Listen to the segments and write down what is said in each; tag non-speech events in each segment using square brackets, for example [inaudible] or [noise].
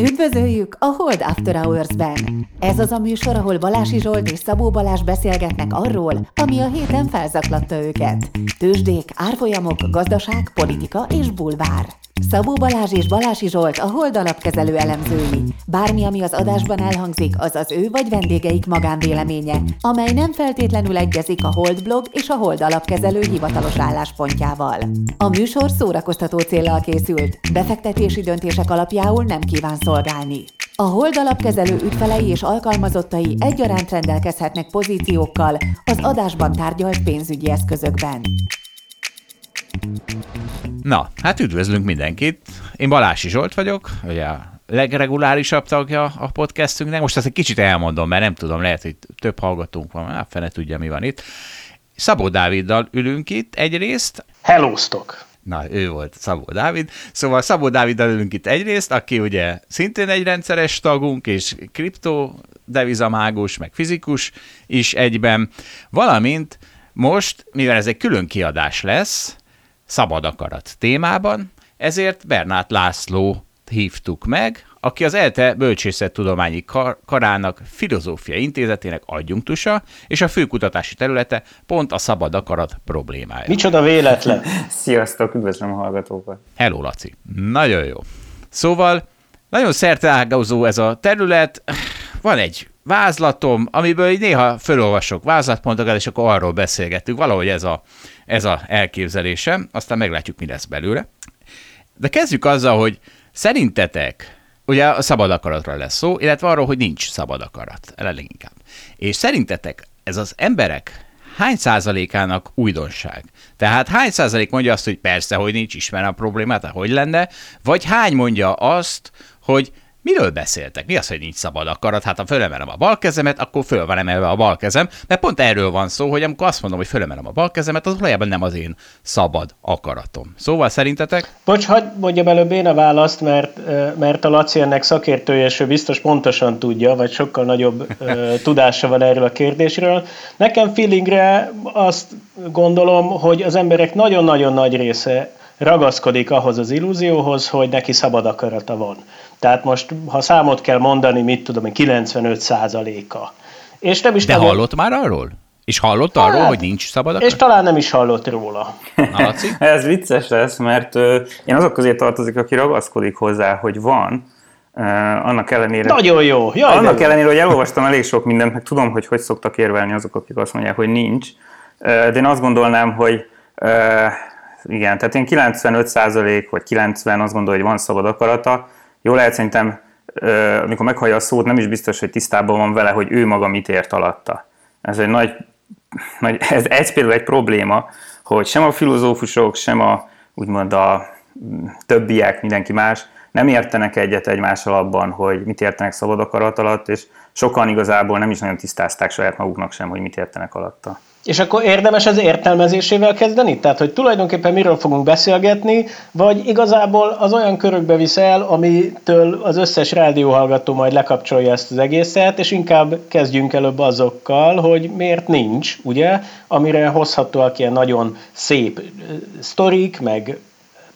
Üdvözöljük a Hold After Hours-ben! Ez az a műsor, ahol Balási Zsolt és Szabó Balázs beszélgetnek arról, ami a héten felzaklatta őket. Tőzsdék, árfolyamok, gazdaság, politika és bulvár. Szabó Balázs és Balási Zsolt a Hold alapkezelő elemzői. Bármi, ami az adásban elhangzik, az az ő vagy vendégeik magánvéleménye, amely nem feltétlenül egyezik a Hold blog és a Hold alapkezelő hivatalos álláspontjával. A műsor szórakoztató célral készült, befektetési döntések alapjául nem kíván szolgálni. A Hold alapkezelő ügyfelei és alkalmazottai egyaránt rendelkezhetnek pozíciókkal az adásban tárgyalt pénzügyi eszközökben. Na, hát üdvözlünk mindenkit. Én Balási Zsolt vagyok, ugye a legregulárisabb tagja a podcastünknek. Most ezt egy kicsit elmondom, mert nem tudom, lehet, hogy több hallgatónk van, hát fene tudja, mi van itt. Szabó Dáviddal ülünk itt egyrészt. Hellóztok! Na, ő volt Szabó Dávid. Szóval Szabó Dáviddal ülünk itt egyrészt, aki ugye szintén egy rendszeres tagunk, és kripto devizamágus, meg fizikus is egyben, valamint most, mivel ez egy külön kiadás lesz, szabad akarat témában, ezért Bernát László hívtuk meg, aki az ELTE Bölcsészettudományi Kar- Karának Filozófia Intézetének adjunktusa, és a főkutatási területe pont a szabad akarat problémája. Micsoda véletlen! [laughs] Sziasztok, üdvözlöm a hallgatókat! Hello, Laci! Nagyon jó. Szóval nagyon szerteágazó ez a terület, van egy vázlatom, amiből néha felolvasok vázlatpontokat, és akkor arról beszélgetünk. Valahogy ez a, ez a elképzelésem, aztán meglátjuk, mi lesz belőle. De kezdjük azzal, hogy szerintetek, ugye a szabad akaratra lesz szó, illetve arról, hogy nincs szabad akarat, leginkább. És szerintetek ez az emberek hány százalékának újdonság? Tehát hány százalék mondja azt, hogy persze, hogy nincs, ismerem a problémát, hogy lenne, vagy hány mondja azt, hogy Miről beszéltek? Mi az, hogy nincs szabad akarat? Hát ha fölemelem a bal kezemet, akkor föl van emelve a bal kezem, mert pont erről van szó, hogy amikor azt mondom, hogy fölemelem a bal kezemet, az valójában nem az én szabad akaratom. Szóval szerintetek? Bocs, hagyd mondjam előbb én a választ, mert, mert a Laci ennek szakértője, és ő biztos pontosan tudja, vagy sokkal nagyobb [laughs] tudása van erről a kérdésről. Nekem feelingre azt gondolom, hogy az emberek nagyon-nagyon nagy része ragaszkodik ahhoz az illúzióhoz, hogy neki szabad akarata van. Tehát most, ha számot kell mondani, mit tudom 95 százaléka. És nem is De nagyon... hallott már arról? És hallott hát, arról, hogy nincs szabad akarat? És talán nem is hallott róla. Na, [laughs] Ez vicces lesz, mert uh, én azok közé tartozik, aki ragaszkodik hozzá, hogy van, uh, annak ellenére... Nagyon jó! Jaj, annak ellenére, hogy elolvastam elég sok mindent, meg tudom, hogy hogy szoktak érvelni azok, akik azt mondják, hogy nincs, uh, de én azt gondolnám, hogy uh, igen, tehát én 95% vagy 90 azt gondolom, hogy van szabad akarata. Jó lehet szerintem, amikor meghallja a szót, nem is biztos, hogy tisztában van vele, hogy ő maga mit ért alatta. Ez egy nagy, nagy ez, ez például egy probléma, hogy sem a filozófusok, sem a úgymond a mm, többiek, mindenki más nem értenek egyet egymással abban, hogy mit értenek szabad akarat alatt, és sokan igazából nem is nagyon tisztázták saját maguknak sem, hogy mit értenek alatta. És akkor érdemes az értelmezésével kezdeni? Tehát, hogy tulajdonképpen miről fogunk beszélgetni, vagy igazából az olyan körökbe visz el, amitől az összes rádióhallgató majd lekapcsolja ezt az egészet, és inkább kezdjünk előbb azokkal, hogy miért nincs, ugye, amire hozhatóak ilyen nagyon szép sztorik, meg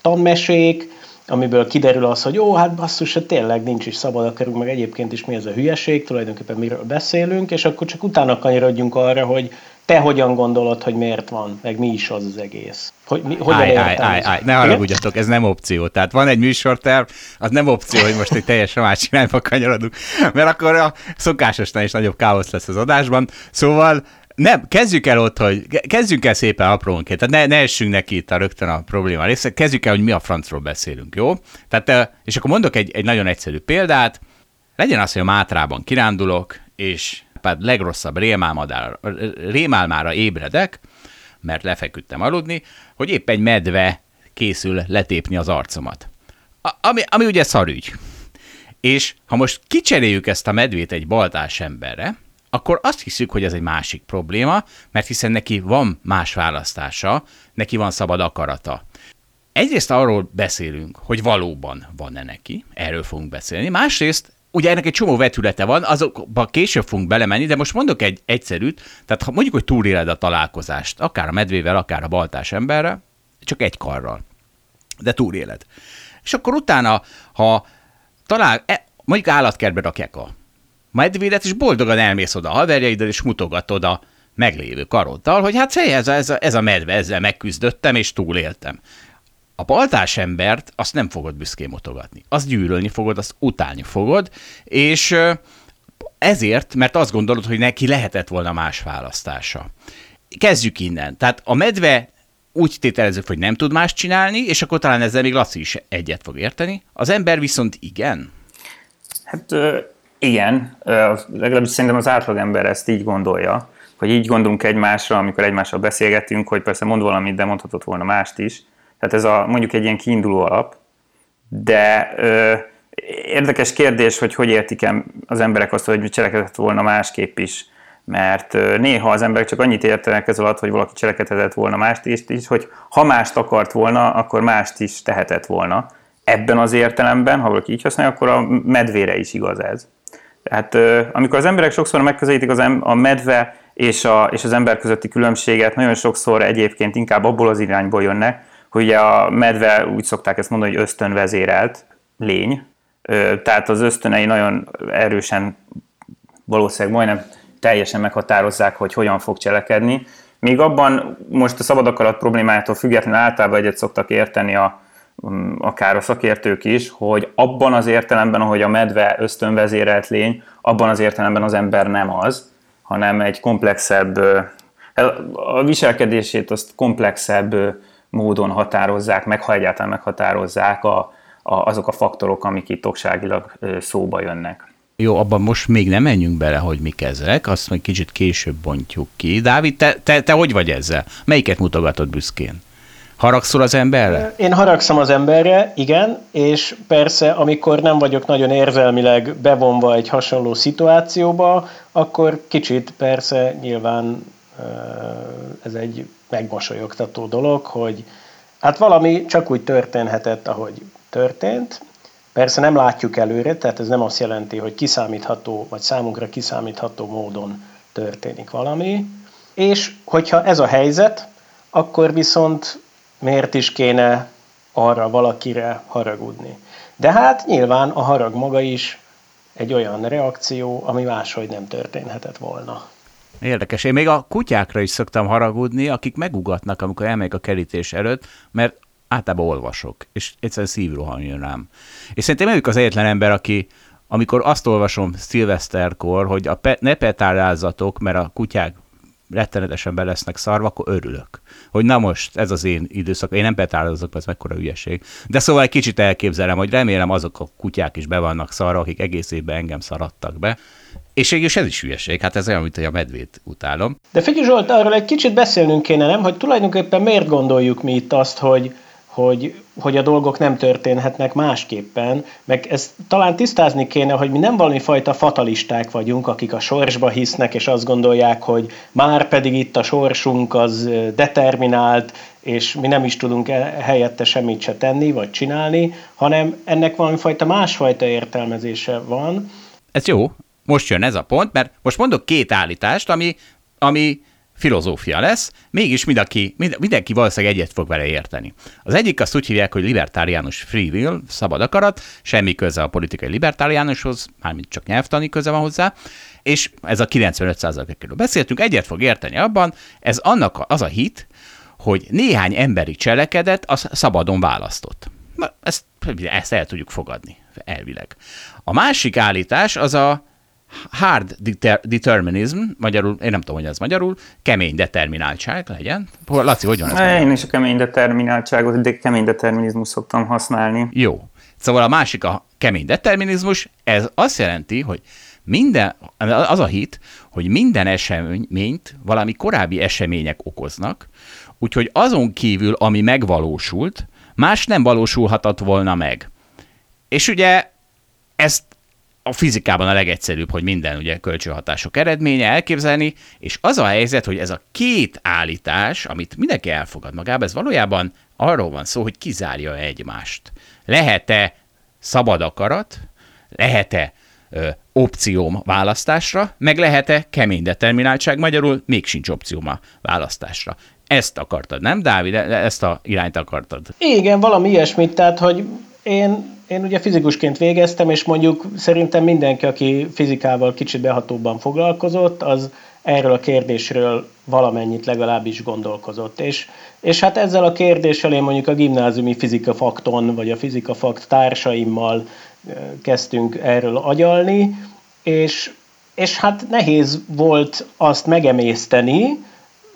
tanmesék, amiből kiderül az, hogy ó, hát basszus, hát tényleg nincs is szabad akarunk, meg egyébként is mi ez a hülyeség, tulajdonképpen miről beszélünk, és akkor csak utána kanyarodjunk arra, hogy te hogyan gondolod, hogy miért van, meg mi is az az egész? Hogy, mi, hogyan állj, állj, állj, állj, ne haragudjatok, ez nem opció. Tehát van egy műsorterv, az nem opció, hogy most egy teljesen más irányba kanyarodunk, mert akkor a szokásosnál is nagyobb káosz lesz az adásban. Szóval nem, kezdjük el ott, hogy kezdjünk el szépen aprónként, tehát ne, ne essünk neki itt a rögtön a probléma része, kezdjük el, hogy mi a francról beszélünk, jó? Tehát, és akkor mondok egy, egy nagyon egyszerű példát, legyen az, hogy a Mátrában kirándulok, és hát legrosszabb rémálmára ébredek, mert lefeküdtem aludni, hogy épp egy medve készül letépni az arcomat. A, ami, ami ugye szarügy. És ha most kicseréljük ezt a medvét egy baltás emberre, akkor azt hiszük, hogy ez egy másik probléma, mert hiszen neki van más választása, neki van szabad akarata. Egyrészt arról beszélünk, hogy valóban van-e neki, erről fogunk beszélni, másrészt ugye ennek egy csomó vetülete van, azokba később fogunk belemenni, de most mondok egy egyszerűt, tehát ha mondjuk, hogy túléled a találkozást, akár a medvével, akár a baltás emberre, csak egy karral, de túléled. És akkor utána, ha talál, e, mondjuk állatkertbe rakják a medvédet, és boldogan elmész oda a haverjaiddal, és mutogatod a meglévő karoddal, hogy hát ez ez a, ez a medve, ezzel megküzdöttem, és túléltem. A baltás embert azt nem fogod büszkén mutogatni. Azt gyűlölni fogod, azt utálni fogod, és ezért, mert azt gondolod, hogy neki lehetett volna más választása. Kezdjük innen. Tehát a medve úgy tételezzük, hogy nem tud más csinálni, és akkor talán ezzel még Laci is egyet fog érteni. Az ember viszont igen. Hát igen, legalábbis szerintem az átlagember ezt így gondolja, hogy így gondolunk egymásra, amikor egymással beszélgetünk, hogy persze mond valamit, de mondhatott volna mást is. Tehát ez a, mondjuk egy ilyen kiinduló alap, de ö, érdekes kérdés, hogy hogy értik az emberek azt, hogy cselekedett volna másképp is. Mert ö, néha az emberek csak annyit értenek ez alatt, hogy valaki cselekedett volna mást is, is, hogy ha mást akart volna, akkor mást is tehetett volna. Ebben az értelemben, ha valaki így használja, akkor a medvére is igaz ez. Tehát amikor az emberek sokszor megközelítik az em- a medve és, a, és az ember közötti különbséget, nagyon sokszor egyébként inkább abból az irányból jönnek, hogy a medve úgy szokták ezt mondani, hogy ösztönvezérelt lény, tehát az ösztönei nagyon erősen, valószínűleg majdnem teljesen meghatározzák, hogy hogyan fog cselekedni. Még abban most a szabad akarat problémájától függetlenül általában egyet szoktak érteni a, mm, akár a szakértők is, hogy abban az értelemben, ahogy a medve ösztönvezérelt lény, abban az értelemben az ember nem az, hanem egy komplexebb, a viselkedését azt komplexebb módon határozzák meg, ha egyáltalán meghatározzák a, a, azok a faktorok, amik itt okságilag szóba jönnek. Jó, abban most még nem menjünk bele, hogy mik ezek, azt majd kicsit később bontjuk ki. Dávid, te, te, te hogy vagy ezzel? Melyiket mutogatod büszkén? Haragszol az emberre? Én haragszom az emberre, igen, és persze, amikor nem vagyok nagyon érzelmileg bevonva egy hasonló szituációba, akkor kicsit persze nyilván ez egy megmosolyogtató dolog, hogy hát valami csak úgy történhetett, ahogy történt. Persze nem látjuk előre, tehát ez nem azt jelenti, hogy kiszámítható, vagy számunkra kiszámítható módon történik valami. És hogyha ez a helyzet, akkor viszont miért is kéne arra valakire haragudni. De hát nyilván a harag maga is egy olyan reakció, ami máshogy nem történhetett volna. Érdekes. Én még a kutyákra is szoktam haragudni, akik megugatnak, amikor elmegyek a kerítés előtt, mert általában olvasok, és egyszerűen szívrohan jön rám. És szerintem ők az egyetlen ember, aki amikor azt olvasom szilveszterkor, hogy a pe- ne petárázzatok, mert a kutyák rettenetesen be lesznek szarva, akkor örülök. Hogy na most, ez az én időszak, én nem petározok, ez mekkora hülyeség. De szóval egy kicsit elképzelem, hogy remélem azok a kutyák is be vannak szarva, akik egész évben engem szaradtak be. És végülis ez is hülyeség, hát ez olyan, mint hogy a medvét utálom. De figyelj Zsolt, arról egy kicsit beszélnünk kéne, nem? Hogy tulajdonképpen miért gondoljuk mi itt azt, hogy, hogy, hogy a dolgok nem történhetnek másképpen, meg ezt talán tisztázni kéne, hogy mi nem valami fajta fatalisták vagyunk, akik a sorsba hisznek, és azt gondolják, hogy már pedig itt a sorsunk az determinált, és mi nem is tudunk e, helyette semmit se tenni, vagy csinálni, hanem ennek valami fajta másfajta értelmezése van. Ez jó, most jön ez a pont, mert most mondok két állítást, ami, ami filozófia lesz, mégis mindenki, mindenki valószínűleg egyet fog vele érteni. Az egyik azt úgy hívják, hogy libertáriánus free will, szabad akarat, semmi köze a politikai libertáriánushoz, mármint csak nyelvtani köze van hozzá, és ez a 95%-ról beszéltünk, egyet fog érteni abban, ez annak az a hit, hogy néhány emberi cselekedet az szabadon választott. Na, ezt, ezt el tudjuk fogadni, elvileg. A másik állítás az a hard deter- determinism, magyarul, én nem tudom, hogy ez magyarul, kemény determináltság legyen. Laci, hogy van ez? Én is a kemény determináltságot, de kemény determinizmus szoktam használni. Jó. Szóval a másik a kemény determinizmus, ez azt jelenti, hogy minden, az a hit, hogy minden eseményt valami korábbi események okoznak, úgyhogy azon kívül, ami megvalósult, más nem valósulhatott volna meg. És ugye ezt a fizikában a legegyszerűbb, hogy minden ugye kölcsönhatások eredménye elképzelni, és az a helyzet, hogy ez a két állítás, amit mindenki elfogad magába, ez valójában arról van szó, hogy kizárja egymást. Lehet-e szabad akarat, lehet-e ö, opcióm választásra, meg lehet-e kemény determináltság, magyarul még sincs opcióm a választásra. Ezt akartad, nem, Dávid? Ezt a irányt akartad? Igen, valami ilyesmit, tehát, hogy én én ugye fizikusként végeztem, és mondjuk szerintem mindenki, aki fizikával kicsit behatóbban foglalkozott, az erről a kérdésről valamennyit legalábbis gondolkozott. És, és hát ezzel a kérdéssel én mondjuk a gimnáziumi fizika fakton, vagy a fizika fakt társaimmal kezdtünk erről agyalni, és, és hát nehéz volt azt megemészteni,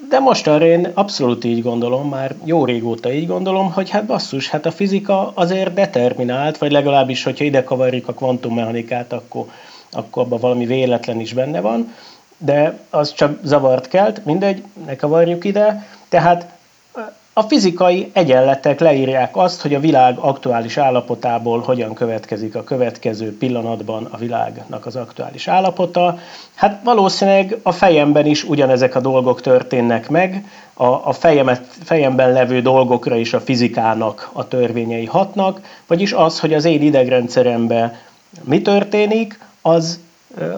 de most arra én abszolút így gondolom, már jó régóta így gondolom, hogy hát basszus, hát a fizika azért determinált, vagy legalábbis, hogyha ide kavarjuk a kvantummechanikát, akkor, akkor abban valami véletlen is benne van, de az csak zavart kelt, mindegy, ne kavarjuk ide. Tehát a fizikai egyenletek leírják azt, hogy a világ aktuális állapotából hogyan következik a következő pillanatban a világnak az aktuális állapota. Hát valószínűleg a fejemben is ugyanezek a dolgok történnek meg, a, a fejemet, fejemben levő dolgokra is a fizikának a törvényei hatnak, vagyis az, hogy az én idegrendszeremben mi történik, az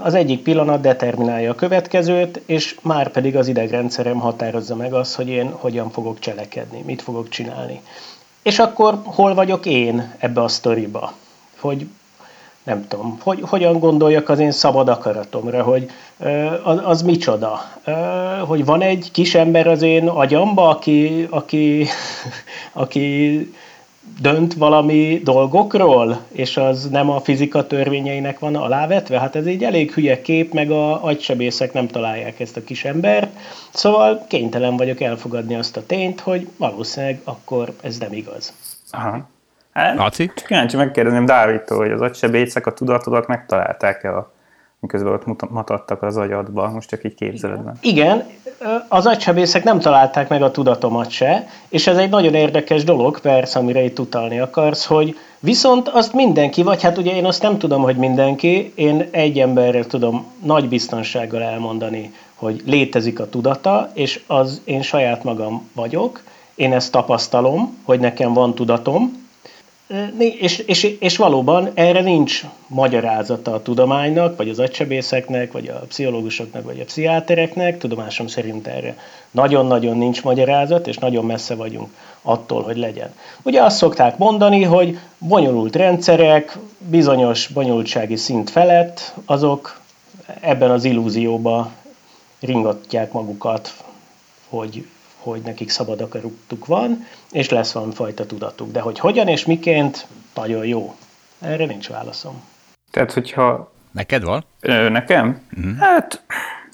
az egyik pillanat determinálja a következőt, és már pedig az idegrendszerem határozza meg azt, hogy én hogyan fogok cselekedni, mit fogok csinálni. És akkor hol vagyok én ebbe a sztoriba? Hogy nem tudom, hogy, hogyan gondoljak az én szabad akaratomra, hogy az, az micsoda, hogy van egy kis ember az én agyamba, aki, aki, [laughs] aki dönt valami dolgokról, és az nem a fizika törvényeinek van alávetve? Hát ez egy elég hülye kép, meg a agysebészek nem találják ezt a kis embert. Szóval kénytelen vagyok elfogadni azt a tényt, hogy valószínűleg akkor ez nem igaz. Aha. Hát, Laci? Kíváncsi megkérdezném Dávidtól, hogy az agysebészek a tudatodat megtalálták-e a miközben ott mutattak az agyadba, most csak így képzeled meg. Igen, az agysebészek nem találták meg a tudatomat se, és ez egy nagyon érdekes dolog, persze, amire itt utalni akarsz, hogy viszont azt mindenki, vagy hát ugye én azt nem tudom, hogy mindenki, én egy emberrel tudom nagy biztonsággal elmondani, hogy létezik a tudata, és az én saját magam vagyok, én ezt tapasztalom, hogy nekem van tudatom, és, és, és valóban erre nincs magyarázata a tudománynak, vagy az agysebészeknek, vagy a pszichológusoknak, vagy a pszichiátereknek, tudomásom szerint erre nagyon-nagyon nincs magyarázat, és nagyon messze vagyunk attól, hogy legyen. Ugye azt szokták mondani, hogy bonyolult rendszerek, bizonyos bonyolultsági szint felett, azok ebben az illúzióba ringatják magukat, hogy hogy nekik szabad akaratuk van, és lesz valami fajta tudatuk. De hogy hogyan és miként, nagyon jó. Erre nincs válaszom. Tehát, hogyha... Neked van? Ö, nekem? Uh-huh. Hát,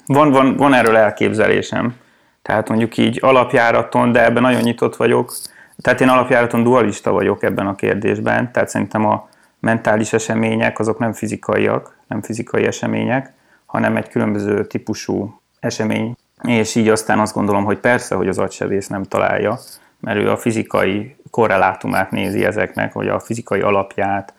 van, van, van erről elképzelésem. Tehát mondjuk így alapjáraton, de ebben nagyon nyitott vagyok. Tehát én alapjáraton dualista vagyok ebben a kérdésben, tehát szerintem a mentális események azok nem fizikaiak, nem fizikai események, hanem egy különböző típusú esemény és így aztán azt gondolom, hogy persze, hogy az agysebész nem találja, mert ő a fizikai korrelátumát nézi ezeknek, vagy a fizikai alapját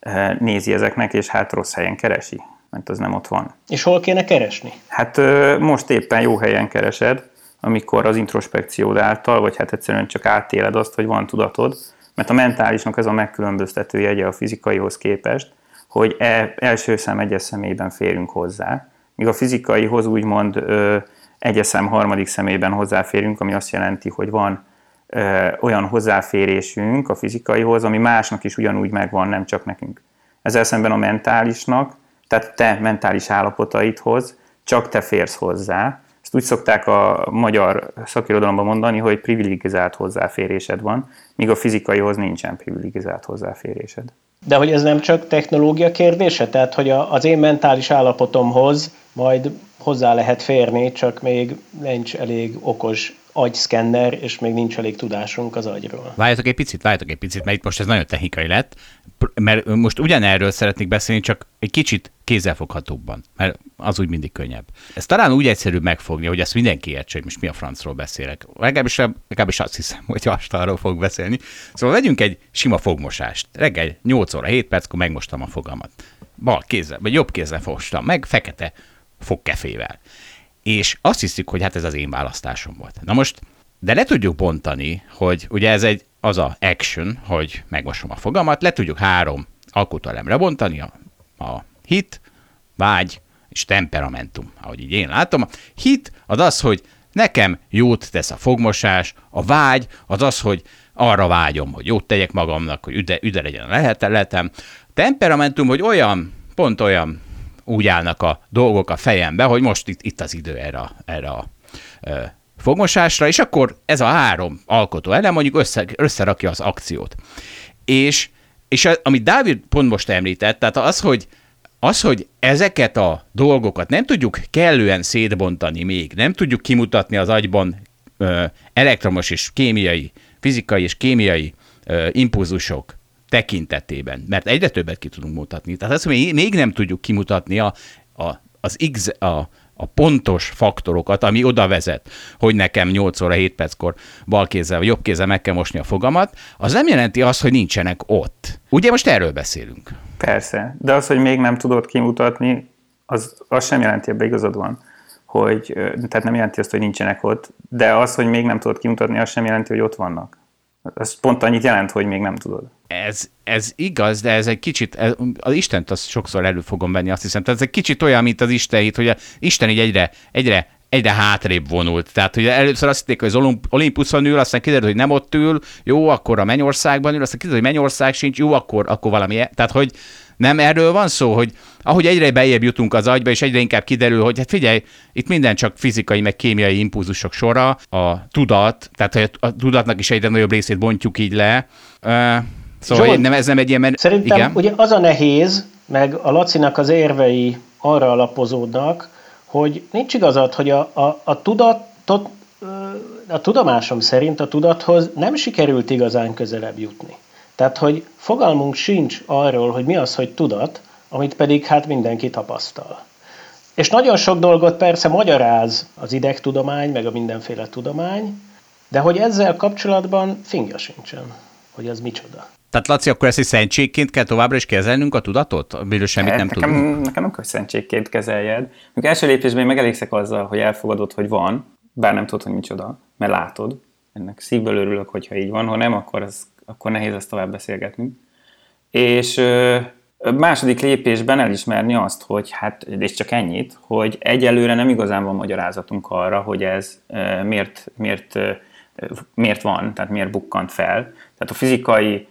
eh, nézi ezeknek, és hát rossz helyen keresi, mert az nem ott van. És hol kéne keresni? Hát most éppen jó helyen keresed, amikor az introspekciód által, vagy hát egyszerűen csak átéled azt, hogy van tudatod, mert a mentálisnak ez a megkülönböztető jegye a fizikaihoz képest, hogy e, első szem egyes szemében férünk hozzá, míg a fizikaihoz úgymond ö, egyes szem harmadik szemében hozzáférünk, ami azt jelenti, hogy van ö, olyan hozzáférésünk a fizikaihoz, ami másnak is ugyanúgy megvan, nem csak nekünk. Ezzel szemben a mentálisnak, tehát te mentális állapotaidhoz csak te férsz hozzá. Ezt úgy szokták a magyar szakirodalomban mondani, hogy privilegizált hozzáférésed van, míg a fizikaihoz nincsen privilegizált hozzáférésed. De hogy ez nem csak technológia kérdése? Tehát, hogy az én mentális állapotomhoz majd hozzá lehet férni, csak még nincs elég okos agyszkenner, és még nincs elég tudásunk az agyról. Várjatok egy picit, várjatok egy picit, mert itt most ez nagyon technikai lett, mert most ugyanerről szeretnék beszélni, csak egy kicsit kézzelfoghatóbban, mert az úgy mindig könnyebb. Ez talán úgy egyszerű megfogni, hogy ezt mindenki értse, hogy most mi a francról beszélek. Legalábbis, legalábbis azt hiszem, hogy arról fog beszélni. Szóval vegyünk egy sima fogmosást. Reggel 8 óra 7 perckor megmostam a fogamat. Bal kézzel, vagy jobb kézzel fostam meg, fekete fogkefével. És azt hiszik, hogy hát ez az én választásom volt. Na most, de le tudjuk bontani, hogy ugye ez egy az a action, hogy megmosom a fogamat, le tudjuk három alkotóelemre bontani, a, a hit, vágy és temperamentum, ahogy így én látom. A hit az az, hogy nekem jót tesz a fogmosás, a vágy az az, hogy arra vágyom, hogy jót tegyek magamnak, hogy üde, üde legyen a leheteletem. Temperamentum, hogy olyan, pont olyan úgy állnak a dolgok a fejembe, hogy most itt, itt az idő erre, erre a fogmosásra, és akkor ez a három alkotó elem mondjuk össze, összerakja az akciót. És, és amit Dávid pont most említett, tehát az, hogy az, hogy ezeket a dolgokat nem tudjuk kellően szétbontani még, nem tudjuk kimutatni az agyban ö, elektromos és kémiai, fizikai és kémiai ö, impulzusok tekintetében, mert egyre többet ki tudunk mutatni. Tehát azt, hogy még nem tudjuk kimutatni a, a, az X, a, a pontos faktorokat, ami oda vezet, hogy nekem 8 óra 7 perckor bal kézzel vagy jobb kézzel meg kell mosni a fogamat, az nem jelenti azt, hogy nincsenek ott. Ugye most erről beszélünk. Persze, de az, hogy még nem tudod kimutatni, az, az sem jelenti, ebbe igazad van, hogy, tehát nem jelenti azt, hogy nincsenek ott, de az, hogy még nem tudod kimutatni, az sem jelenti, hogy ott vannak. Ez pont annyit jelent, hogy még nem tudod. Ez, ez igaz, de ez egy kicsit, ez, az Istent azt sokszor elő fogom venni, azt hiszem. Tehát ez egy kicsit olyan, mint az Isten hogy a Isten így egyre, egyre egyre hátrébb vonult. Tehát, hogy először azt hitték, hogy az Olimpuszon ül, aztán kiderült, hogy nem ott ül, jó, akkor a Mennyországban ül, aztán kiderült, hogy Mennyország sincs, jó, akkor, akkor valami. E- tehát, hogy nem erről van szó, hogy ahogy egyre bejebb jutunk az agyba, és egyre inkább kiderül, hogy hát figyelj, itt minden csak fizikai, meg kémiai impulzusok sora, a tudat, tehát hogy a tudatnak is egyre nagyobb részét bontjuk így le. Szóval Zsolt, nem, ez nem egy ilyen... Men- Szerintem igen? ugye az a nehéz, meg a Lacinak az érvei arra alapozódnak, hogy nincs igazad, hogy a, a, a tudatot, a tudomásom szerint a tudathoz nem sikerült igazán közelebb jutni. Tehát, hogy fogalmunk sincs arról, hogy mi az, hogy tudat, amit pedig hát mindenki tapasztal. És nagyon sok dolgot persze magyaráz az idegtudomány, meg a mindenféle tudomány, de hogy ezzel kapcsolatban fingja sincsen, hogy az micsoda. Tehát Laci, akkor ezt egy szentségként kell továbbra is kezelnünk a tudatot? Amiről semmit nem nekem, tudunk? Nekem nem kell szentségként kezeljed. Még első lépésben megelégszek azzal, hogy elfogadod, hogy van, bár nem tudod, hogy micsoda, mert látod. Ennek szívből örülök, hogyha így van, ha nem, akkor, az, akkor nehéz ezt tovább beszélgetni. És második lépésben elismerni azt, hogy hát, és csak ennyit, hogy egyelőre nem igazán van magyarázatunk arra, hogy ez miért, miért, miért van, tehát miért bukkant fel. Tehát a fizikai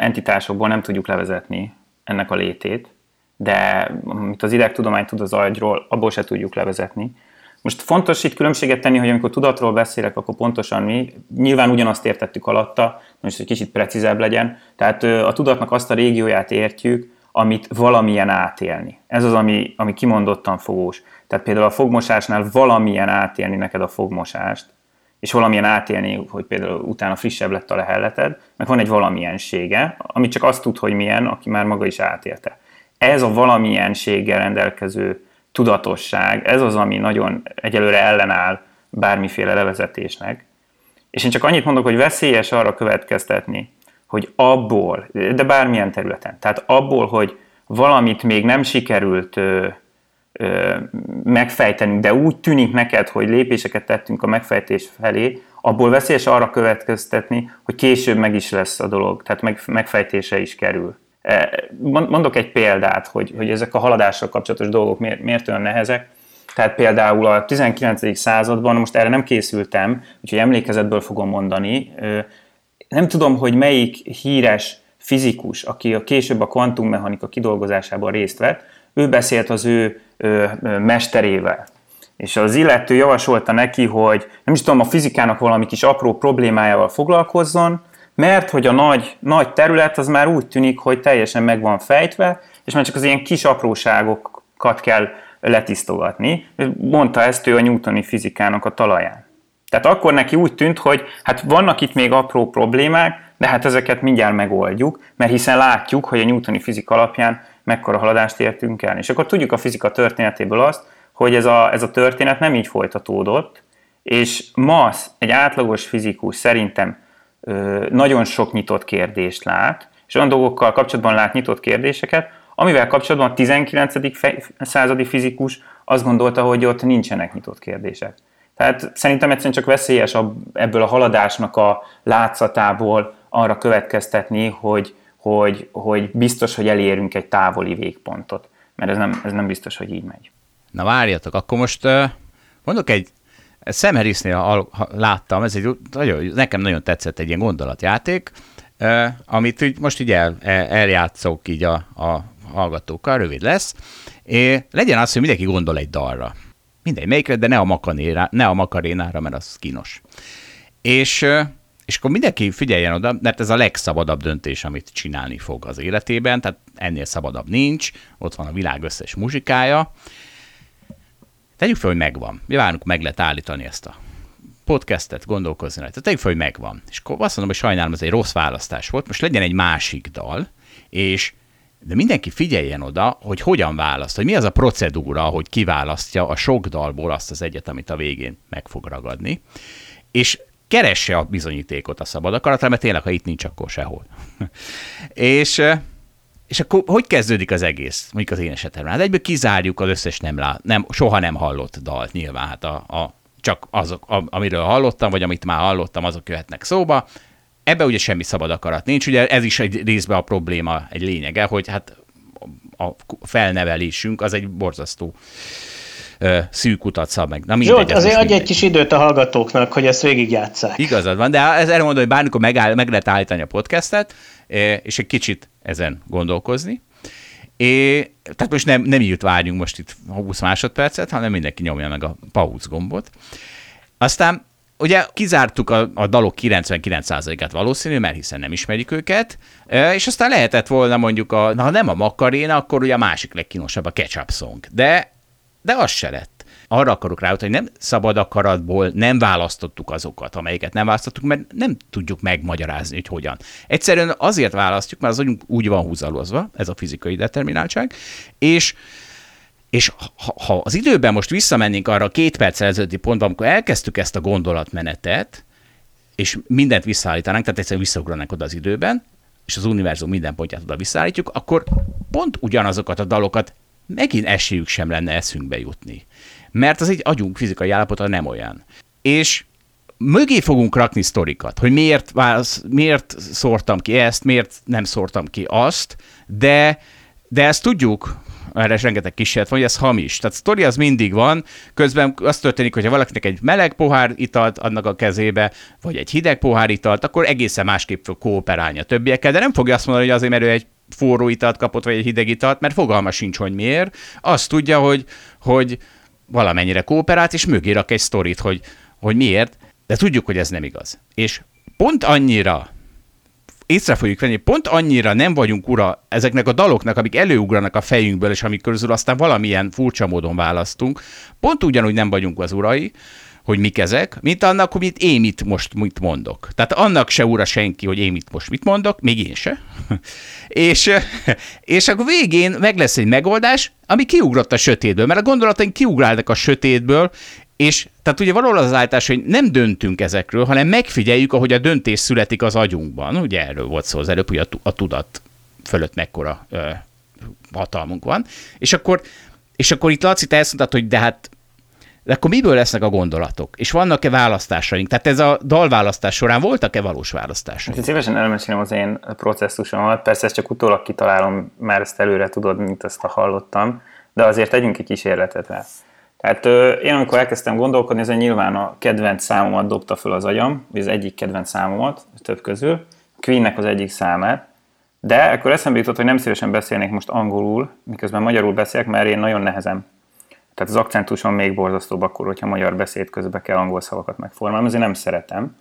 entitásokból nem tudjuk levezetni ennek a létét, de amit az idegtudomány tud az agyról, abból se tudjuk levezetni. Most fontos itt különbséget tenni, hogy amikor tudatról beszélek, akkor pontosan mi, nyilván ugyanazt értettük alatta, most egy kicsit precízebb legyen, tehát a tudatnak azt a régióját értjük, amit valamilyen átélni. Ez az, ami, ami kimondottan fogós. Tehát például a fogmosásnál valamilyen átélni neked a fogmosást, és valamilyen átélni, hogy például utána frissebb lett a lehelleted, meg van egy valamiensége, ami csak azt tud, hogy milyen, aki már maga is átélte. Ez a valamienséggel rendelkező tudatosság, ez az, ami nagyon egyelőre ellenáll bármiféle levezetésnek. És én csak annyit mondok, hogy veszélyes arra következtetni, hogy abból, de bármilyen területen, tehát abból, hogy valamit még nem sikerült megfejteni, de úgy tűnik neked, hogy lépéseket tettünk a megfejtés felé, abból veszélyes arra következtetni, hogy később meg is lesz a dolog, tehát meg, megfejtése is kerül. E, mondok egy példát, hogy, hogy ezek a haladással kapcsolatos dolgok miért, miért olyan nehezek. Tehát például a 19. században, most erre nem készültem, úgyhogy emlékezetből fogom mondani, nem tudom, hogy melyik híres fizikus, aki a később a kvantummechanika kidolgozásában részt vett, ő beszélt az ő mesterével. És az illető javasolta neki, hogy nem is tudom, a fizikának valami kis apró problémájával foglalkozzon, mert hogy a nagy, nagy terület az már úgy tűnik, hogy teljesen meg van fejtve, és már csak az ilyen kis apróságokat kell letisztogatni. Mondta ezt ő a newtoni fizikának a talaján. Tehát akkor neki úgy tűnt, hogy hát vannak itt még apró problémák, de hát ezeket mindjárt megoldjuk, mert hiszen látjuk, hogy a newtoni fizika alapján mekkora haladást értünk el. És akkor tudjuk a fizika történetéből azt, hogy ez a, ez a történet nem így folytatódott, és ma egy átlagos fizikus szerintem ö, nagyon sok nyitott kérdést lát, és olyan dolgokkal kapcsolatban lát nyitott kérdéseket, amivel kapcsolatban a 19. századi fizikus azt gondolta, hogy ott nincsenek nyitott kérdések. Tehát szerintem egyszerűen csak veszélyes ebből a haladásnak a látszatából arra következtetni, hogy, hogy, hogy biztos, hogy elérünk egy távoli végpontot. Mert ez nem, ez nem biztos, hogy így megy. Na várjatok, akkor most mondok egy Sam Harrisnél láttam, ez egy nagyon, nekem nagyon tetszett egy ilyen gondolatjáték, amit most így el, eljátszok így a, a hallgatókkal, rövid lesz. És legyen az, hogy mindenki gondol egy dalra. Mindegy, melyikre, de ne a, makanéra, ne a makarénára, mert az kínos. És, és akkor mindenki figyeljen oda, mert ez a legszabadabb döntés, amit csinálni fog az életében, tehát ennél szabadabb nincs, ott van a világ összes muzsikája. Tegyük fel, hogy megvan. Várunk, meg lehet állítani ezt a podcastet, gondolkozni rajta. Tegyük fel, hogy megvan. És akkor azt mondom, hogy sajnálom, ez egy rossz választás volt, most legyen egy másik dal, és de mindenki figyeljen oda, hogy hogyan választ, hogy mi az a procedúra, hogy kiválasztja a sok dalból azt az egyet, amit a végén meg fog ragadni, és keresse a bizonyítékot a szabad akaratra, mert tényleg, ha itt nincs, akkor sehol. [laughs] és, és akkor hogy kezdődik az egész, mondjuk az én esetemben? Hát egyből kizárjuk az összes nem, lá, nem soha nem hallott dalt nyilván, hát a, a, csak azok, amiről hallottam, vagy amit már hallottam, azok jöhetnek szóba, Ebbe ugye semmi szabad akarat nincs, ugye ez is egy részben a probléma, egy lényege, hogy hát a felnevelésünk az egy borzasztó szűk utat szab meg. Na mindegy, Zsolt, azért adj egy kis időt a hallgatóknak, hogy ezt végigjátszák. Igazad van, de ez erre mondom, hogy bármikor megáll, meg lehet állítani a podcastet, és egy kicsit ezen gondolkozni. É, tehát most nem, nem írt várjunk most itt 20 másodpercet, hanem mindenki nyomja meg a pauz gombot. Aztán Ugye kizártuk a, a dalok 99%-át valószínű, mert hiszen nem ismerik őket, és aztán lehetett volna mondjuk, a, ha nem a Macarena, akkor ugye a másik legkínosabb a Ketchup Song. De, de az se lett. Arra akarok rá, hogy nem szabad akaratból nem választottuk azokat, amelyeket nem választottuk, mert nem tudjuk megmagyarázni, hogy hogyan. Egyszerűen azért választjuk, mert az agyunk úgy van húzalozva, ez a fizikai determináltság, és és ha, ha az időben most visszamennénk arra a két perc ezelőtti pontban, amikor elkezdtük ezt a gondolatmenetet, és mindent visszaállítanánk, tehát egyszerűen visszaugranánk oda az időben, és az univerzum minden pontját oda visszaállítjuk, akkor pont ugyanazokat a dalokat megint esélyük sem lenne eszünkbe jutni. Mert az egy agyunk fizikai állapota nem olyan. És mögé fogunk rakni sztorikat, hogy miért, válasz, miért szórtam ki ezt, miért nem szórtam ki azt, de, de ezt tudjuk, erre is rengeteg kísérlet van, hogy ez hamis. Tehát a sztori az mindig van, közben az történik, hogyha valakinek egy meleg pohár italt adnak a kezébe, vagy egy hideg pohár italt, akkor egészen másképp fog kooperálni a többiekkel, de nem fogja azt mondani, hogy azért, mert ő egy forró italt kapott, vagy egy hideg italt, mert fogalma sincs, hogy miért. Azt tudja, hogy, hogy valamennyire kooperált, és mögé rak egy sztorit, hogy, hogy miért, de tudjuk, hogy ez nem igaz. És pont annyira észre fogjuk venni, pont annyira nem vagyunk ura ezeknek a daloknak, amik előugranak a fejünkből, és amik közül aztán valamilyen furcsa módon választunk, pont ugyanúgy nem vagyunk az urai, hogy mik ezek, mint annak, hogy én mit most mit mondok. Tehát annak se ura senki, hogy én mit most mit mondok, még én se. [laughs] és, és akkor végén meg lesz egy megoldás, ami kiugrott a sötétből, mert a gondolataink kiugrálnak a sötétből, és tehát ugye valahol az állítás, hogy nem döntünk ezekről, hanem megfigyeljük, ahogy a döntés születik az agyunkban. Ugye erről volt szó az előbb, hogy a, a tudat fölött mekkora ö, hatalmunk van. És akkor, és akkor itt Laci, te ezt mondtad, hogy de hát de akkor miből lesznek a gondolatok? És vannak-e választásaink? Tehát ez a dalválasztás során voltak-e valós választásaink? Hát szívesen elmesélem az én processzusomat. Persze ezt csak utólag kitalálom, már ezt előre tudod, mint ezt a hallottam, de azért tegyünk egy kísérletet rá. Tehát én amikor elkezdtem gondolkodni, ez nyilván a kedvenc számomat dobta föl az agyam, vagy az egyik kedvenc számomat, több közül, Queennek az egyik számát, de akkor eszembe jutott, hogy nem szívesen beszélnék most angolul, miközben magyarul beszélek, mert én nagyon nehezem. Tehát az akcentusom még borzasztóbb akkor, hogyha magyar beszéd közben kell angol szavakat megformálni, azért nem szeretem.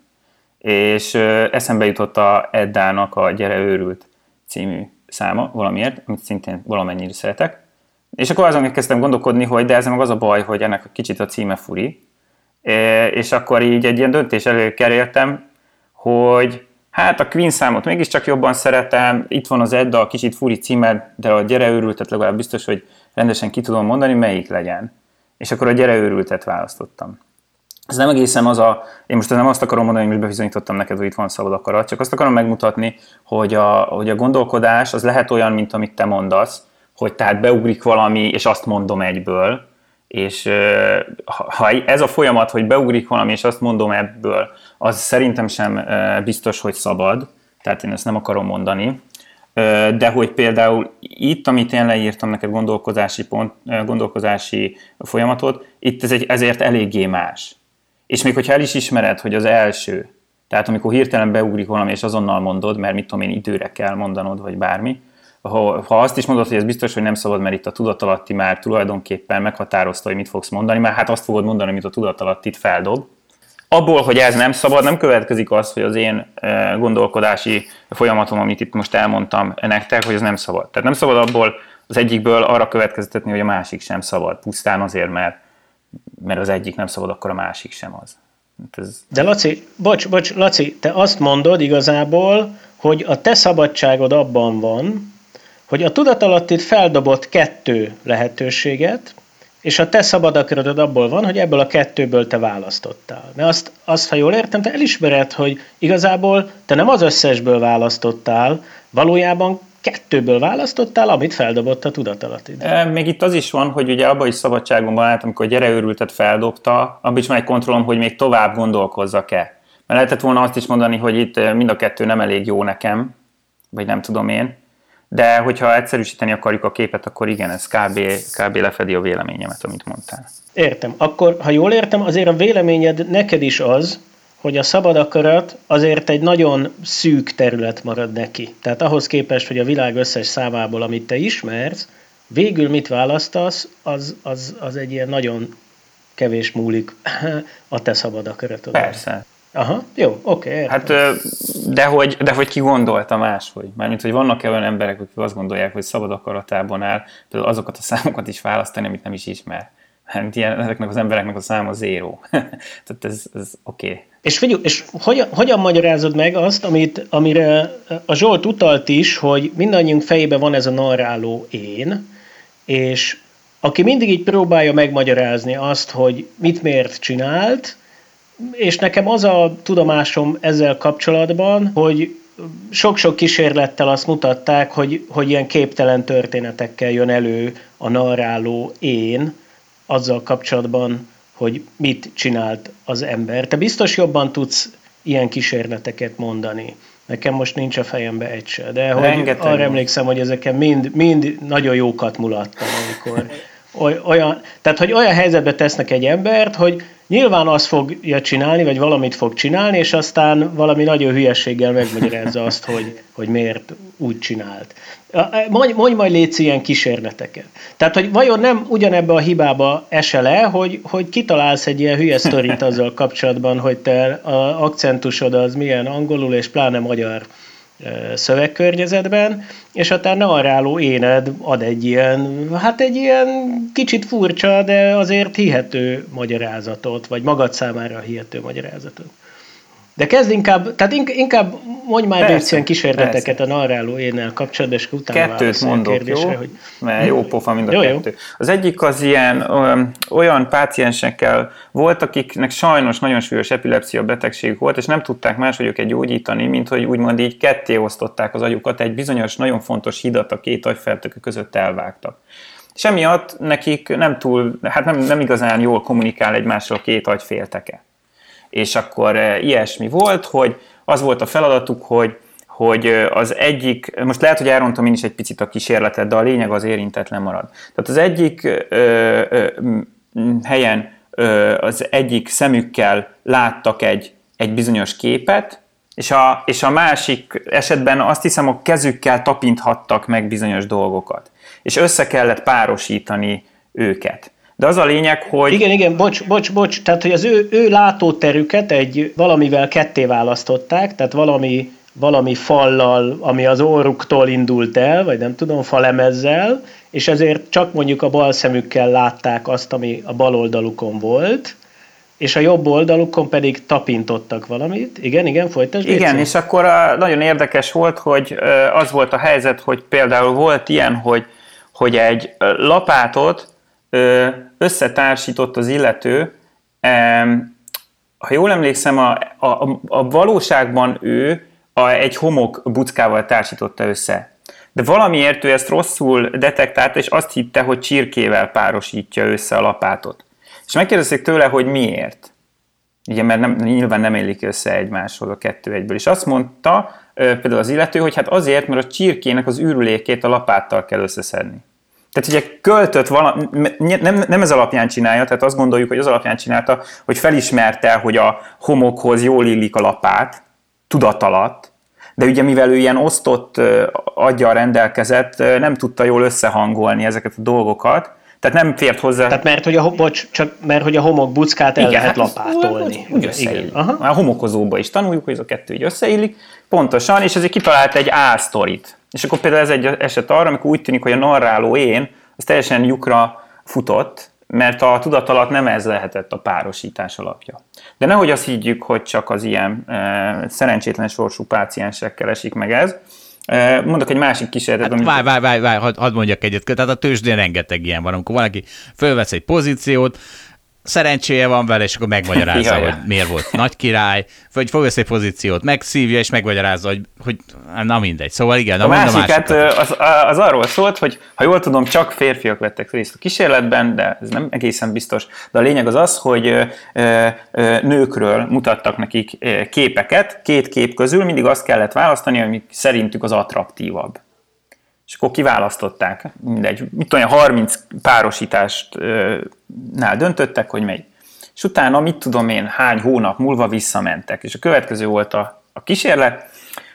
És eszembe jutott a Eddának a Gyere őrült című száma valamiért, amit szintén valamennyire szeretek. És akkor azon kezdtem gondolkodni, hogy de ez meg az a baj, hogy ennek a kicsit a címe furi. És akkor így egy ilyen döntés elő kerültem, hogy hát a Queen számot mégiscsak jobban szeretem, itt van az Edda, a kicsit furi címe, de a gyere őrültet legalább biztos, hogy rendesen ki tudom mondani, melyik legyen. És akkor a gyere őrültet választottam. Ez nem egészen az a, én most nem azt akarom mondani, hogy most bebizonyítottam neked, hogy itt van szabad akarat, csak azt akarom megmutatni, hogy a, hogy a gondolkodás az lehet olyan, mint amit te mondasz, hogy tehát beugrik valami, és azt mondom egyből, és ha ez a folyamat, hogy beugrik valami, és azt mondom ebből, az szerintem sem biztos, hogy szabad, tehát én ezt nem akarom mondani, de hogy például itt, amit én leírtam neked gondolkozási, pont, gondolkozási folyamatot, itt ez egy, ezért eléggé más. És még hogyha el is ismered, hogy az első, tehát amikor hirtelen beugrik valami, és azonnal mondod, mert mit tudom én, időre kell mondanod, vagy bármi, ha, ha azt is mondod, hogy ez biztos, hogy nem szabad, mert itt a tudatalatti már tulajdonképpen meghatározta, hogy mit fogsz mondani, mert hát azt fogod mondani, amit a tudatalattit feldob. Abból, hogy ez nem szabad, nem következik az, hogy az én eh, gondolkodási folyamatom, amit itt most elmondtam nektek, hogy ez nem szabad. Tehát nem szabad abból az egyikből arra következtetni, hogy a másik sem szabad, pusztán azért, mert, mert az egyik nem szabad, akkor a másik sem az. Hát ez... De Laci, bocs, bocs, Laci, te azt mondod igazából, hogy a te szabadságod abban van, hogy a tudatalattit feldobott kettő lehetőséget, és a te szabad akaratod abból van, hogy ebből a kettőből te választottál. Mert azt, azt, ha jól értem, te elismered, hogy igazából te nem az összesből választottál, valójában kettőből választottál, amit feldobott a tudatalatid. E, még itt az is van, hogy ugye abban is szabadságban van át, amikor a gyereőrültet feldobta, abban is van egy kontrollom, hogy még tovább gondolkozzak-e. Mert lehetett volna azt is mondani, hogy itt mind a kettő nem elég jó nekem, vagy nem tudom én, de hogyha egyszerűsíteni akarjuk a képet, akkor igen, ez kb, kb. lefedi a véleményemet, amit mondtál. Értem. Akkor, ha jól értem, azért a véleményed neked is az, hogy a szabad akarat azért egy nagyon szűk terület marad neki. Tehát ahhoz képest, hogy a világ összes számából, amit te ismersz, végül mit választasz, az, az, az egy ilyen nagyon kevés múlik a te szabad akaratod. Persze. Aha, jó, oké. Okay, hát, de hogy, de hogy ki gondolta máshogy? Mármint, hogy vannak-e olyan emberek, akik azt gondolják, hogy szabad akaratában áll, például azokat a számokat is választani, amit nem is ismer. Hát ilyen, ezeknek az embereknek a száma zéró. [laughs] Tehát ez, ez oké. Okay. És figyelj, és hogyan, hogyan magyarázod meg azt, amit, amire a Zsolt utalt is, hogy mindannyiunk fejében van ez a narráló én, és aki mindig így próbálja megmagyarázni azt, hogy mit miért csinált, és nekem az a tudomásom ezzel kapcsolatban, hogy sok-sok kísérlettel azt mutatták, hogy, hogy ilyen képtelen történetekkel jön elő a narráló én azzal kapcsolatban, hogy mit csinált az ember. Te biztos jobban tudsz ilyen kísérleteket mondani. Nekem most nincs a fejembe egy se, de hogy arra emlékszem, hogy ezeken mind, mind nagyon jókat mulattam, amikor olyan, tehát, hogy olyan helyzetbe tesznek egy embert, hogy nyilván azt fogja csinálni, vagy valamit fog csinálni, és aztán valami nagyon hülyességgel megmagyarázza azt, hogy, hogy miért úgy csinált. Mondj, mondj majd létsz ilyen kísérleteket. Tehát, hogy vajon nem ugyanebbe a hibába esele, hogy, hogy kitalálsz egy ilyen hülye sztorit azzal kapcsolatban, hogy te a akcentusod az milyen angolul és pláne magyar szövegkörnyezetben, és a te narráló éned ad egy ilyen, hát egy ilyen kicsit furcsa, de azért hihető magyarázatot, vagy magad számára hihető magyarázatot. De kezd inkább, tehát inkább mondj már egy ilyen kísérleteket persze. a narráló énnel kapcsolatban, és utána Kettőt mondok, kérdésre, jó? Hogy... Mert jó pofa mind a jó, kettő. Jó. Az egyik az ilyen olyan páciensekkel volt, akiknek sajnos nagyon súlyos epilepsia betegség volt, és nem tudták máshogy gyógyítani, mint hogy úgymond így ketté osztották az agyukat, egy bizonyos, nagyon fontos hidat a két agyfertőkök között elvágtak. És emiatt nekik nem túl, hát nem, nem igazán jól kommunikál egymással a két agyfélteke és akkor eh, ilyesmi volt, hogy az volt a feladatuk, hogy, hogy eh, az egyik, most lehet, hogy elrontom én is egy picit a kísérletet, de a lényeg az érintetlen marad. Tehát az egyik ö, ö, helyen ö, az egyik szemükkel láttak egy, egy bizonyos képet, és a, és a másik esetben azt hiszem a kezükkel tapinthattak meg bizonyos dolgokat. És össze kellett párosítani őket. De az a lényeg, hogy... Igen, igen, bocs, bocs, bocs, tehát hogy az ő, ő látóterüket egy valamivel ketté választották, tehát valami, valami fallal, ami az orruktól indult el, vagy nem tudom, falemezzel, és ezért csak mondjuk a bal szemükkel látták azt, ami a bal oldalukon volt, és a jobb oldalukon pedig tapintottak valamit. Igen, igen, folytasd. Igen, és akkor a, nagyon érdekes volt, hogy az volt a helyzet, hogy például volt ilyen, hogy, hogy egy lapátot összetársított az illető, ha jól emlékszem, a, a, a valóságban ő a, egy homok buckával társította össze. De valamiért ő ezt rosszul detektálta, és azt hitte, hogy csirkével párosítja össze a lapátot. És megkérdezték tőle, hogy miért. Ugye, mert nem, nyilván nem élik össze egymáshoz a kettő egyből. És azt mondta például az illető, hogy hát azért, mert a csirkének az űrülékét a lapáttal kell összeszedni. Tehát ugye költött valami, nem, nem ez alapján csinálja, tehát azt gondoljuk, hogy az alapján csinálta, hogy felismerte, hogy a homokhoz jól illik a lapát, tudat alatt, de ugye mivel ő ilyen osztott aggyal rendelkezett, nem tudta jól összehangolni ezeket a dolgokat, tehát nem fért hozzá. Tehát mert hogy a, bocs, csak mert hogy a homok buckát el igen, lehet hát lapátolni. Úgy összeillik. Aha. A homokozóba is tanuljuk, hogy ez a kettő így összeillik. Pontosan, és ezért kitalált egy A-sztorit. És akkor például ez egy eset arra, amikor úgy tűnik, hogy a narráló én, az teljesen lyukra futott, mert a tudat alatt nem ez lehetett a párosítás alapja. De nehogy azt higgyük, hogy csak az ilyen e, szerencsétlen sorsú páciensekkel esik meg ez. E, mondok egy másik kísérletet. Hát, amit... Várj, várj, várj, várj hadd had mondjak egyet. Tehát a tőzsdén rengeteg ilyen van, amikor valaki fölvesz egy pozíciót, szerencséje van vele, és akkor megmagyarázza, hogy miért volt nagy király, vagy fog egy pozíciót, megszívja, és megmagyarázza, hogy, hogy na mindegy. Szóval igen, a másikat, az, az, arról szólt, hogy ha jól tudom, csak férfiak vettek részt a kísérletben, de ez nem egészen biztos, de a lényeg az az, hogy nőkről mutattak nekik képeket, két kép közül. Mindig azt kellett választani, ami szerintük az attraktívabb és akkor kiválasztották, mindegy, mit tudom, 30 párosításnál döntöttek, hogy megy. És utána, mit tudom én, hány hónap múlva visszamentek. És a következő volt a, a kísérlet,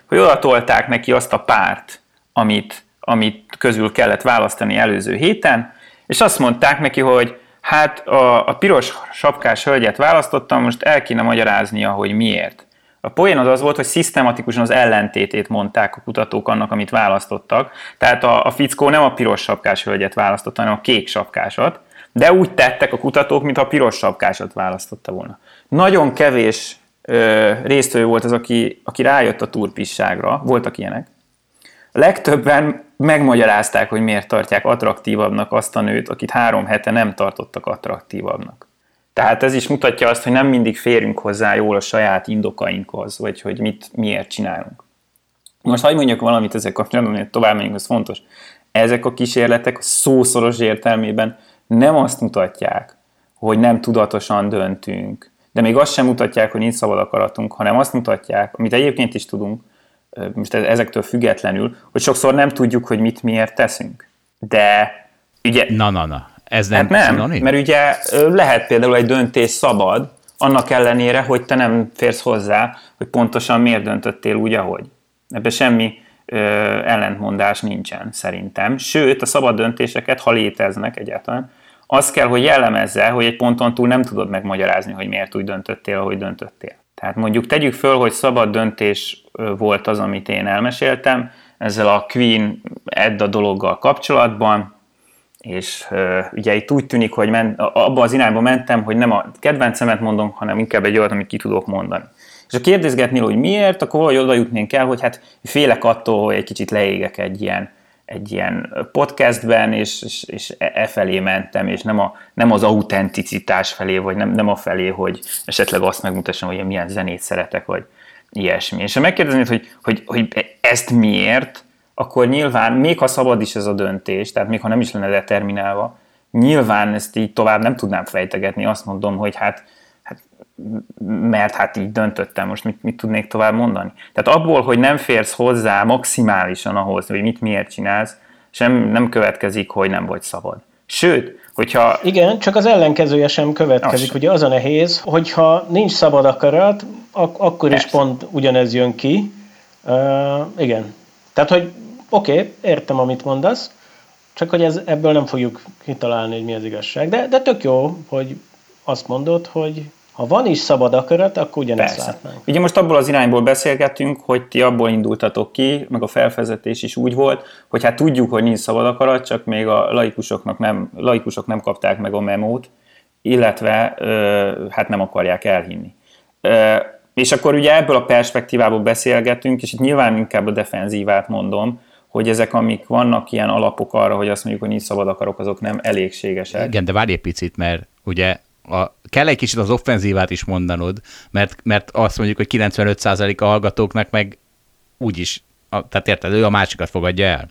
hogy oda tolták neki azt a párt, amit, amit közül kellett választani előző héten, és azt mondták neki, hogy hát a, a piros sapkás hölgyet választottam, most el kéne magyaráznia, hogy miért. A poén az az volt, hogy szisztematikusan az ellentétét mondták a kutatók annak, amit választottak. Tehát a, a fickó nem a piros sapkás hölgyet választotta, hanem a kék sapkásat, de úgy tettek a kutatók, mintha a piros sapkásat választotta volna. Nagyon kevés ö, résztvevő volt az, aki, aki rájött a turpisságra, voltak ilyenek. A legtöbben megmagyarázták, hogy miért tartják attraktívabbnak azt a nőt, akit három hete nem tartottak attraktívabbnak. Tehát ez is mutatja azt, hogy nem mindig férünk hozzá jól a saját indokainkhoz, vagy hogy mit, miért csinálunk. Most hagyd mondjak valamit ezek kapcsolatban, hogy tovább megyünk, ez fontos. Ezek a kísérletek szószoros értelmében nem azt mutatják, hogy nem tudatosan döntünk, de még azt sem mutatják, hogy nincs szabad akaratunk, hanem azt mutatják, amit egyébként is tudunk, most ezektől függetlenül, hogy sokszor nem tudjuk, hogy mit miért teszünk. De ugye... Na, na, na. Ez nem, hát nem szinonim? mert ugye lehet például egy döntés szabad, annak ellenére, hogy te nem férsz hozzá, hogy pontosan miért döntöttél úgy, ahogy. Ebben semmi ö, ellentmondás nincsen szerintem. Sőt, a szabad döntéseket, ha léteznek egyáltalán, az kell, hogy jellemezze, hogy egy ponton túl nem tudod megmagyarázni, hogy miért úgy döntöttél, ahogy döntöttél. Tehát mondjuk tegyük föl, hogy szabad döntés volt az, amit én elmeséltem, ezzel a Queen Edda dologgal kapcsolatban, és ugye itt úgy tűnik, hogy men, abba az irányba mentem, hogy nem a kedvencemet mondom, hanem inkább egy olyat, amit ki tudok mondani. És ha kérdezgetnél, hogy miért, akkor valahogy oda jutnénk el, hogy hát félek attól, hogy egy kicsit leégek egy ilyen, egy ilyen podcastben, és, és, és e, e felé mentem, és nem, a, nem az autenticitás felé, vagy nem, nem a felé, hogy esetleg azt megmutassam, hogy én milyen zenét szeretek, vagy ilyesmi. És ha megkérdeznéd, hogy, hogy, hogy ezt miért, akkor nyilván, még ha szabad is ez a döntés, tehát még ha nem is lenne determinálva, nyilván ezt így tovább nem tudnám fejtegetni, azt mondom, hogy hát, hát mert hát így döntöttem, most mit, mit tudnék tovább mondani. Tehát abból, hogy nem férsz hozzá maximálisan ahhoz, hogy mit miért csinálsz, sem nem következik, hogy nem vagy szabad. Sőt, hogyha... Igen, csak az ellenkezője sem következik. Az. Ugye az a nehéz, hogyha nincs szabad akarat, ak- akkor Persze. is pont ugyanez jön ki. Uh, igen. Tehát, hogy oké, okay, értem, amit mondasz, csak hogy ez, ebből nem fogjuk kitalálni, hogy mi az igazság. De, de tök jó, hogy azt mondod, hogy ha van is szabad akarat, akkor ugyanezt Persze. látnánk. Ugye most abból az irányból beszélgetünk, hogy ti abból indultatok ki, meg a felvezetés is úgy volt, hogy hát tudjuk, hogy nincs szabad akarat, csak még a laikusoknak nem, laikusok nem kapták meg a memót, illetve hát nem akarják elhinni. És akkor ugye ebből a perspektívából beszélgetünk, és itt nyilván inkább a defenzívát mondom, hogy ezek, amik vannak ilyen alapok arra, hogy azt mondjuk, hogy nincs szabad akarok, azok nem elégségesek. Igen, de várj egy picit, mert ugye a, kell egy kicsit az offenzívát is mondanod, mert, mert azt mondjuk, hogy 95% a hallgatóknak meg úgyis, a, tehát érted, ő a másikat fogadja el.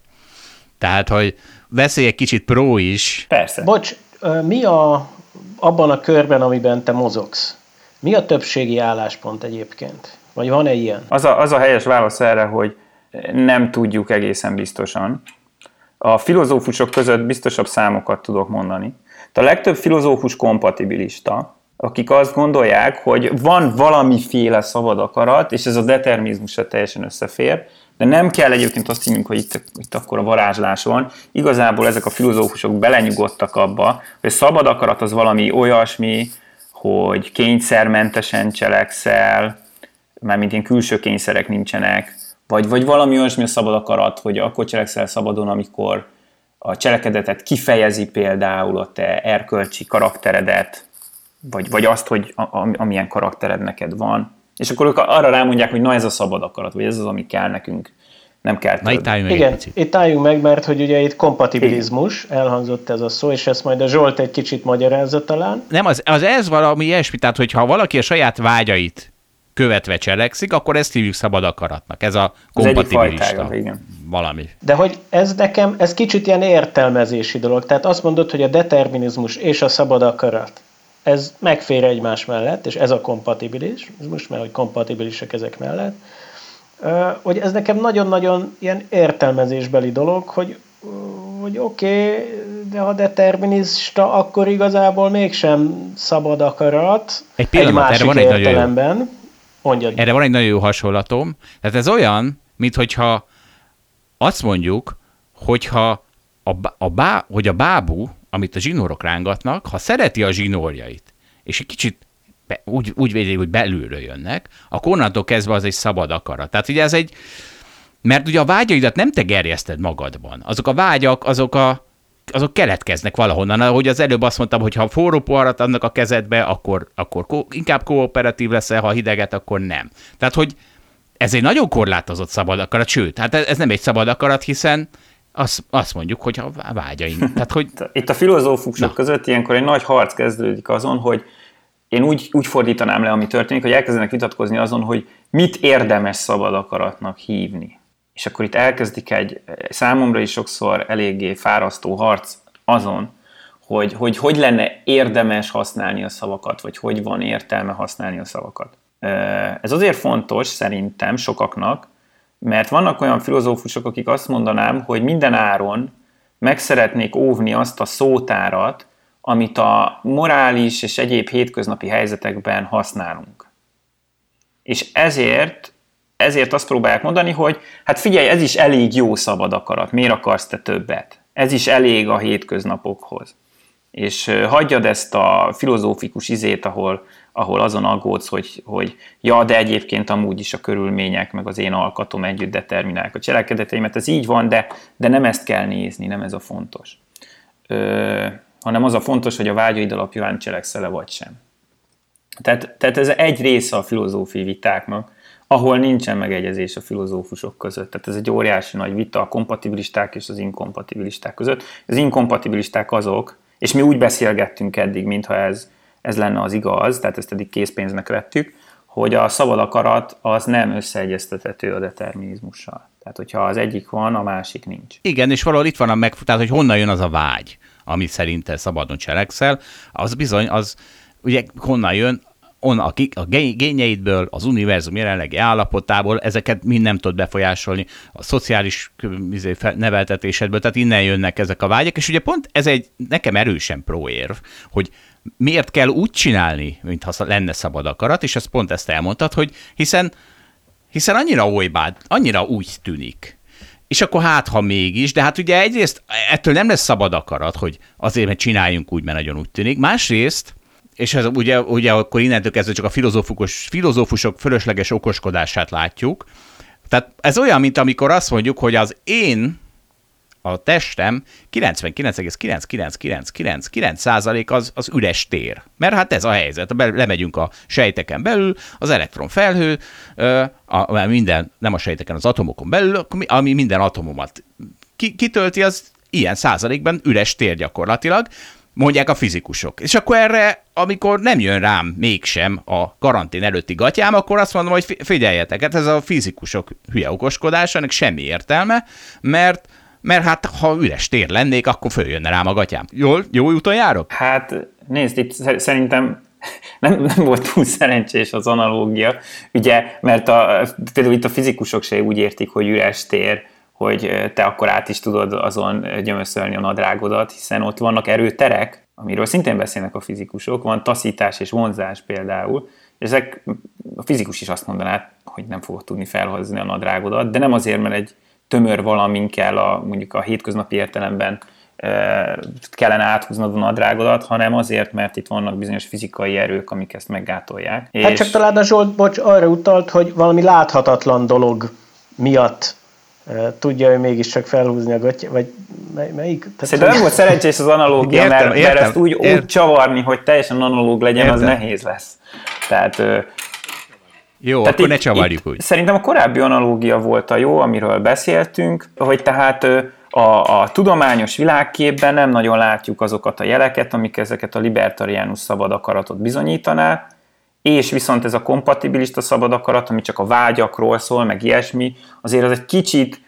Tehát, hogy veszély egy kicsit pro is. Persze. Bocs, mi a, abban a körben, amiben te mozogsz, mi a többségi álláspont egyébként? Vagy van-e ilyen? Az a, az a helyes válasz erre, hogy nem tudjuk egészen biztosan. a filozófusok között biztosabb számokat tudok mondani. De a legtöbb filozófus kompatibilista, akik azt gondolják, hogy van valamiféle szabad akarat, és ez a determinizmusra teljesen összefér, de nem kell egyébként azt hinnünk, hogy itt, itt akkor a varázslás van. Igazából ezek a filozófusok belenyugodtak abba, hogy a szabad akarat az valami olyasmi, hogy kényszermentesen cselekszel, mármint ilyen külső kényszerek nincsenek, vagy, vagy valami olyasmi a szabad akarat, hogy akkor cselekszel szabadon, amikor a cselekedetet kifejezi például a te erkölcsi karakteredet, vagy, vagy azt, hogy a, a, amilyen karaktered neked van. És akkor ők arra rámondják, hogy na ez a szabad akarat, vagy ez az, ami kell nekünk. Nem kell Na itt álljunk meg Igen, itt álljunk meg, mert hogy ugye itt kompatibilizmus, Igen. elhangzott ez a szó, és ezt majd a Zsolt egy kicsit magyarázza talán. Nem, az, az ez valami ilyesmi, tehát hogyha valaki a saját vágyait követve cselekszik, akkor ezt hívjuk szabad akaratnak. Ez a kompatibilista igen. valami. De hogy ez nekem, ez kicsit ilyen értelmezési dolog. Tehát azt mondod, hogy a determinizmus és a szabad akarat, ez megfér egymás mellett, és ez a kompatibilis, ez most már, hogy kompatibilisek ezek mellett, hogy ez nekem nagyon-nagyon ilyen értelmezésbeli dolog, hogy, hogy oké, okay, de ha determinista, akkor igazából mégsem szabad akarat. Egy pillanat, egy másik erre van egy értelemben. Nagyon jó Mondjad. Erre van egy nagyon jó hasonlatom. Tehát ez olyan, mint hogyha azt mondjuk, hogyha a, a bá, hogy a bábú, amit a zsinórok rángatnak, ha szereti a zsinórjait, és egy kicsit be, úgy, úgy védi, hogy belülről jönnek, akkor onnantól kezdve az egy szabad akarat. Tehát ugye ez egy, mert ugye a vágyaidat nem te gerjeszted magadban. Azok a vágyak, azok a, azok keletkeznek valahonnan. Ahogy az előbb azt mondtam, hogy ha forró poharat adnak a kezedbe, akkor, akkor ko- inkább kooperatív leszel, ha hideget, akkor nem. Tehát, hogy ez egy nagyon korlátozott szabad akarat, sőt, hát ez nem egy szabad akarat, hiszen azt, azt mondjuk, hogy a vágyaink. [laughs] Tehát, hogy... Itt a filozófusok Na. között ilyenkor egy nagy harc kezdődik azon, hogy én úgy, úgy fordítanám le, ami történik, hogy elkezdenek vitatkozni azon, hogy mit érdemes szabad akaratnak hívni és akkor itt elkezdik egy számomra is sokszor eléggé fárasztó harc azon, hogy, hogy hogy lenne érdemes használni a szavakat, vagy hogy van értelme használni a szavakat. Ez azért fontos szerintem sokaknak, mert vannak olyan filozófusok, akik azt mondanám, hogy minden áron meg szeretnék óvni azt a szótárat, amit a morális és egyéb hétköznapi helyzetekben használunk. És ezért ezért azt próbálják mondani, hogy hát figyelj, ez is elég jó szabad akarat, miért akarsz te többet? Ez is elég a hétköznapokhoz. És hagyjad ezt a filozófikus izét, ahol, ahol azon aggódsz, hogy, hogy ja, de egyébként amúgy is a körülmények, meg az én alkatom együtt determinálják a cselekedeteimet. Ez így van, de, de nem ezt kell nézni, nem ez a fontos. Ö, hanem az a fontos, hogy a vágyaid alapján cselekszel-e vagy sem. Tehát, tehát ez egy része a filozófiai vitáknak, ahol nincsen megegyezés a filozófusok között. Tehát ez egy óriási nagy vita a kompatibilisták és az inkompatibilisták között. Az inkompatibilisták azok, és mi úgy beszélgettünk eddig, mintha ez, ez lenne az igaz, tehát ezt eddig készpénznek vettük, hogy a szabad akarat az nem összeegyeztethető a determinizmussal. Tehát, hogyha az egyik van, a másik nincs. Igen, és valahol itt van a meg, hogy honnan jön az a vágy, ami szerint szabadon cselekszel, az bizony, az ugye honnan jön, on, a, a gényeidből, az univerzum jelenlegi állapotából, ezeket mind nem tud befolyásolni, a szociális izé, neveltetésedből, tehát innen jönnek ezek a vágyak, és ugye pont ez egy nekem erősen próérv, hogy miért kell úgy csinálni, mintha lenne szabad akarat, és ezt pont ezt elmondtad, hogy hiszen, hiszen annyira olybád, annyira úgy tűnik, és akkor hát, ha mégis, de hát ugye egyrészt ettől nem lesz szabad akarat, hogy azért, mert csináljunk úgy, mert nagyon úgy tűnik. Másrészt és ez ugye, ugye akkor innentől kezdve csak a filozófus, filozófusok fölösleges okoskodását látjuk. Tehát ez olyan, mint amikor azt mondjuk, hogy az én, a testem 99,99999% az, az üres tér. Mert hát ez a helyzet. Lemegyünk a sejteken belül, az elektronfelhő, a, minden, nem a sejteken, az atomokon belül, ami minden atomomat kitölti, az ilyen százalékban üres tér gyakorlatilag mondják a fizikusok. És akkor erre, amikor nem jön rám mégsem a karantén előtti gatyám, akkor azt mondom, hogy figyeljetek, hát ez a fizikusok hülye okoskodása, ennek semmi értelme, mert mert hát ha üres tér lennék, akkor följönne rám a gatyám. Jól, jó úton járok? Hát nézd, itt szerintem [laughs] nem, nem volt túl szerencsés az analógia, ugye, mert a, például itt a fizikusok se úgy értik, hogy üres tér, hogy te akkor át is tudod azon gyömöszölni a nadrágodat, hiszen ott vannak erőterek, amiről szintén beszélnek a fizikusok, van taszítás és vonzás például, és ezek a fizikus is azt mondaná, hogy nem fogod tudni felhozni a nadrágodat, de nem azért, mert egy tömör valamin kell a, mondjuk a hétköznapi értelemben kellene áthúznod a nadrágodat, hanem azért, mert itt vannak bizonyos fizikai erők, amik ezt meggátolják. Hát és... csak talán a Zsolt, bocs, arra utalt, hogy valami láthatatlan dolog miatt tudja ő mégiscsak felhúzni a gatyja, vagy melyik? Tehát Szerintem nem volt szerencsés az analógia, értem, mert, értem, mert ezt úgy, értem. úgy csavarni, hogy teljesen analóg legyen, értem. az nehéz lesz. Tehát jó, tehát akkor itt, ne csavarjuk úgy. Szerintem a korábbi analógia volt a jó, amiről beszéltünk, hogy tehát a, a tudományos világképben nem nagyon látjuk azokat a jeleket, amik ezeket a libertariánus szabad akaratot bizonyítaná, és viszont ez a kompatibilista szabad akarat, ami csak a vágyakról szól, meg ilyesmi, azért az egy kicsit,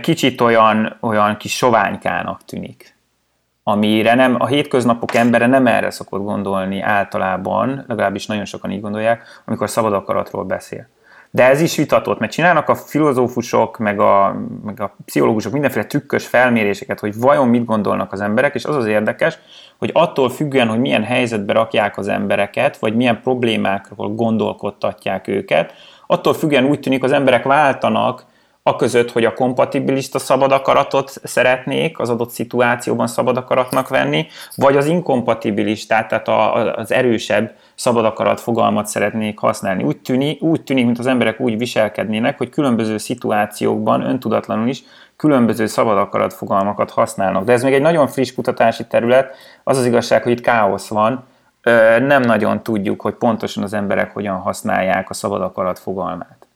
kicsit olyan, olyan kis soványkának tűnik amire nem, a hétköznapok embere nem erre szokott gondolni általában, legalábbis nagyon sokan így gondolják, amikor szabad akaratról beszél. De ez is vitatott, mert csinálnak a filozófusok, meg a, meg a pszichológusok mindenféle trükkös felméréseket, hogy vajon mit gondolnak az emberek, és az az érdekes, hogy attól függően, hogy milyen helyzetbe rakják az embereket, vagy milyen problémákról gondolkodtatják őket, attól függően úgy tűnik, az emberek váltanak a között, hogy a kompatibilista szabad akaratot szeretnék az adott szituációban szabad akaratnak venni, vagy az inkompatibilistát, tehát az erősebb szabad akarat fogalmat szeretnék használni. Úgy tűnik, úgy tűnik, mint az emberek úgy viselkednének, hogy különböző szituációkban öntudatlanul is különböző szabad akarat fogalmakat használnak. De ez még egy nagyon friss kutatási terület, az az igazság, hogy itt káosz van, nem nagyon tudjuk, hogy pontosan az emberek hogyan használják a szabad akarat fogalmát.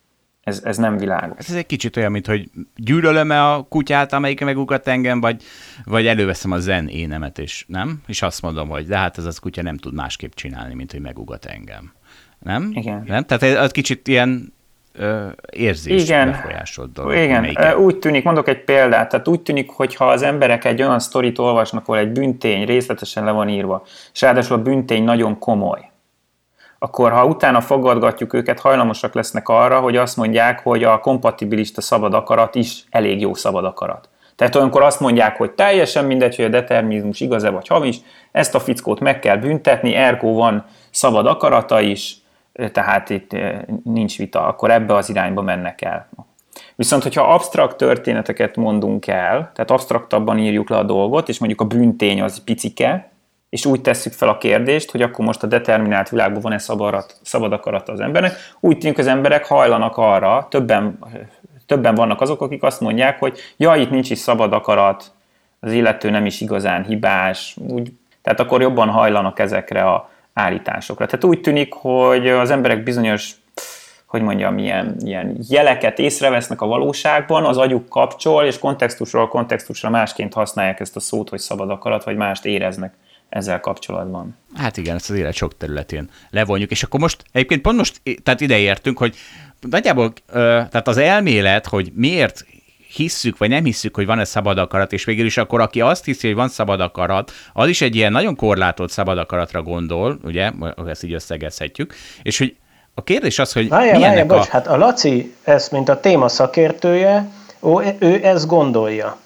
Ez, ez nem világos. Ez egy kicsit olyan, mint hogy gyűlölöm-e a kutyát, amelyik megugat engem, vagy, vagy előveszem a zen énemet, és nem? És azt mondom, hogy de hát ez az kutya nem tud másképp csinálni, mint hogy megugat engem. Nem? Igen. Nem? Tehát ez kicsit ilyen ö, érzés Igen. befolyásolt dolog. Igen, amelyiket... úgy tűnik, mondok egy példát, tehát úgy tűnik, hogy ha az emberek egy olyan sztorit olvasnak, ahol egy büntény részletesen le van írva, és ráadásul a büntény nagyon komoly, akkor ha utána fogadgatjuk őket, hajlamosak lesznek arra, hogy azt mondják, hogy a kompatibilista szabad akarat is elég jó szabad akarat. Tehát olyankor azt mondják, hogy teljesen mindegy, hogy a determinizmus igaz-e vagy hamis, ezt a fickót meg kell büntetni, ergo van szabad akarata is, tehát itt nincs vita, akkor ebbe az irányba mennek el. Viszont, hogyha absztrakt történeteket mondunk el, tehát absztraktabban írjuk le a dolgot, és mondjuk a bűntény az picike, és úgy tesszük fel a kérdést, hogy akkor most a determinált világban van-e szabad, szabad akarata az embernek, úgy tűnik, az emberek hajlanak arra, többen, többen vannak azok, akik azt mondják, hogy ja, itt nincs is szabad akarat, az illető nem is igazán hibás, úgy, tehát akkor jobban hajlanak ezekre a állításokra. Tehát úgy tűnik, hogy az emberek bizonyos hogy mondjam, ilyen, ilyen jeleket észrevesznek a valóságban, az agyuk kapcsol, és kontextusról kontextusra másként használják ezt a szót, hogy szabad akarat, vagy mást éreznek ezzel kapcsolatban. Hát igen, ezt az élet sok területén levonjuk, és akkor most egyébként pont most, tehát ide értünk, hogy nagyjából, tehát az elmélet, hogy miért hisszük, vagy nem hisszük, hogy van-e szabad akarat, és végül is akkor, aki azt hiszi, hogy van szabad akarat, az is egy ilyen nagyon korlátolt szabad akaratra gondol, ugye, ezt így összegezhetjük, és hogy a kérdés az, hogy várjál, mi várjál, bocs, a... hát a Laci, ezt mint a téma szakértője, ő, ő ezt gondolja.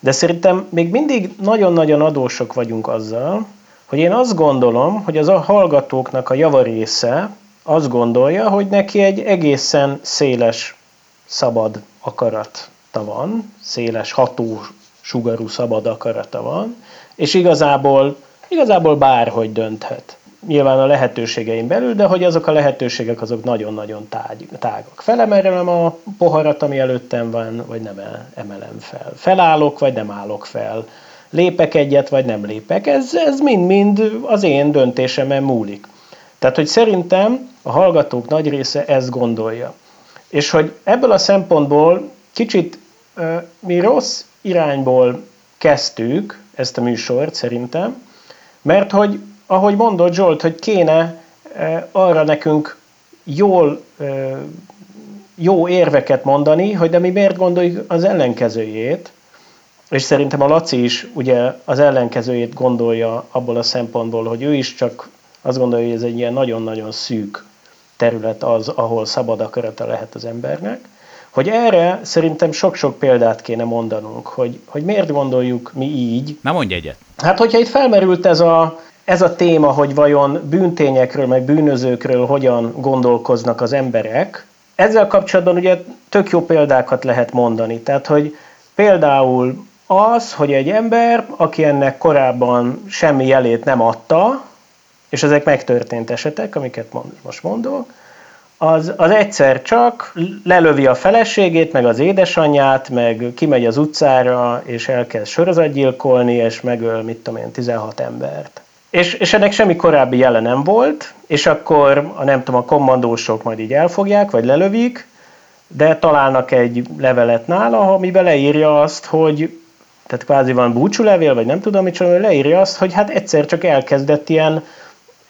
De szerintem még mindig nagyon-nagyon adósok vagyunk azzal, hogy én azt gondolom, hogy az a hallgatóknak a javarésze azt gondolja, hogy neki egy egészen széles, szabad akarata van, széles ható sugarú szabad akarata van, és igazából, igazából bárhogy dönthet nyilván a lehetőségeim belül, de hogy azok a lehetőségek azok nagyon-nagyon tág, tágak. Felemelem a poharat, ami előttem van, vagy nem emelem fel. Felállok, vagy nem állok fel. Lépek egyet, vagy nem lépek. Ez, ez mind-mind az én döntésemen múlik. Tehát, hogy szerintem a hallgatók nagy része ezt gondolja. És hogy ebből a szempontból kicsit mi rossz irányból kezdtük ezt a műsort szerintem, mert hogy ahogy mondott Zsolt, hogy kéne arra nekünk jól, jó érveket mondani, hogy de mi miért gondoljuk az ellenkezőjét, és szerintem a Laci is ugye az ellenkezőjét gondolja abból a szempontból, hogy ő is csak azt gondolja, hogy ez egy ilyen nagyon-nagyon szűk terület az, ahol szabad akarata lehet az embernek, hogy erre szerintem sok-sok példát kéne mondanunk, hogy, hogy miért gondoljuk mi így. Na mondj egyet. Hát, hogyha itt felmerült ez a, ez a téma, hogy vajon bűntényekről, meg bűnözőkről hogyan gondolkoznak az emberek, ezzel kapcsolatban ugye tök jó példákat lehet mondani. Tehát, hogy például az, hogy egy ember, aki ennek korábban semmi jelét nem adta, és ezek megtörtént esetek, amiket most mondok, az, az egyszer csak lelövi a feleségét, meg az édesanyját, meg kimegy az utcára, és elkezd sorozatgyilkolni, és megöl, mit tudom én, 16 embert. És, és ennek semmi korábbi jele nem volt, és akkor a nem tudom, a kommandósok majd így elfogják, vagy lelövik, de találnak egy levelet nála, amiben leírja azt, hogy tehát kvázi van búcsúlevél, vagy nem tudom micsoda, leírja azt, hogy hát egyszer csak elkezdett ilyen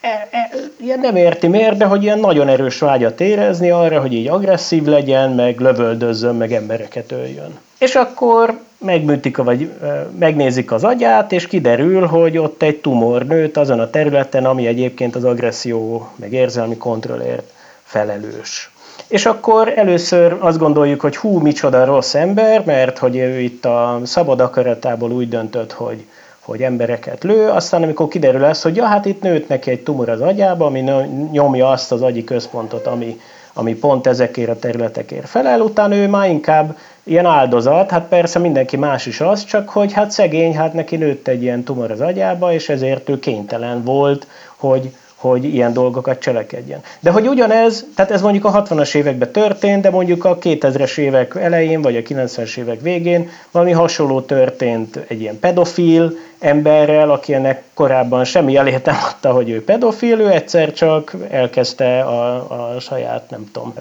e, e, ilyen nem érti miért, de hogy ilyen nagyon erős vágyat érezni arra, hogy így agresszív legyen, meg lövöldözzön, meg embereket öljön. És akkor megműtik, vagy megnézik az agyát, és kiderül, hogy ott egy tumor nőtt azon a területen, ami egyébként az agresszió, meg érzelmi kontrollért felelős. És akkor először azt gondoljuk, hogy hú, micsoda rossz ember, mert hogy ő itt a szabad akaratából úgy döntött, hogy hogy embereket lő, aztán amikor kiderül ez, hogy ja, hát itt nőtt neki egy tumor az agyába, ami nyomja azt az agyi központot, ami, ami pont ezekért a területekért felel, utána ő már inkább ilyen áldozat, hát persze mindenki más is az, csak hogy hát szegény, hát neki nőtt egy ilyen tumor az agyába, és ezért ő kénytelen volt, hogy, hogy ilyen dolgokat cselekedjen. De hogy ugyanez, tehát ez mondjuk a 60-as években történt, de mondjuk a 2000-es évek elején, vagy a 90-es évek végén valami hasonló történt egy ilyen pedofil emberrel, aki ennek korábban semmi jelét nem adta, hogy ő pedofil, ő egyszer csak elkezdte a, a saját, nem tudom,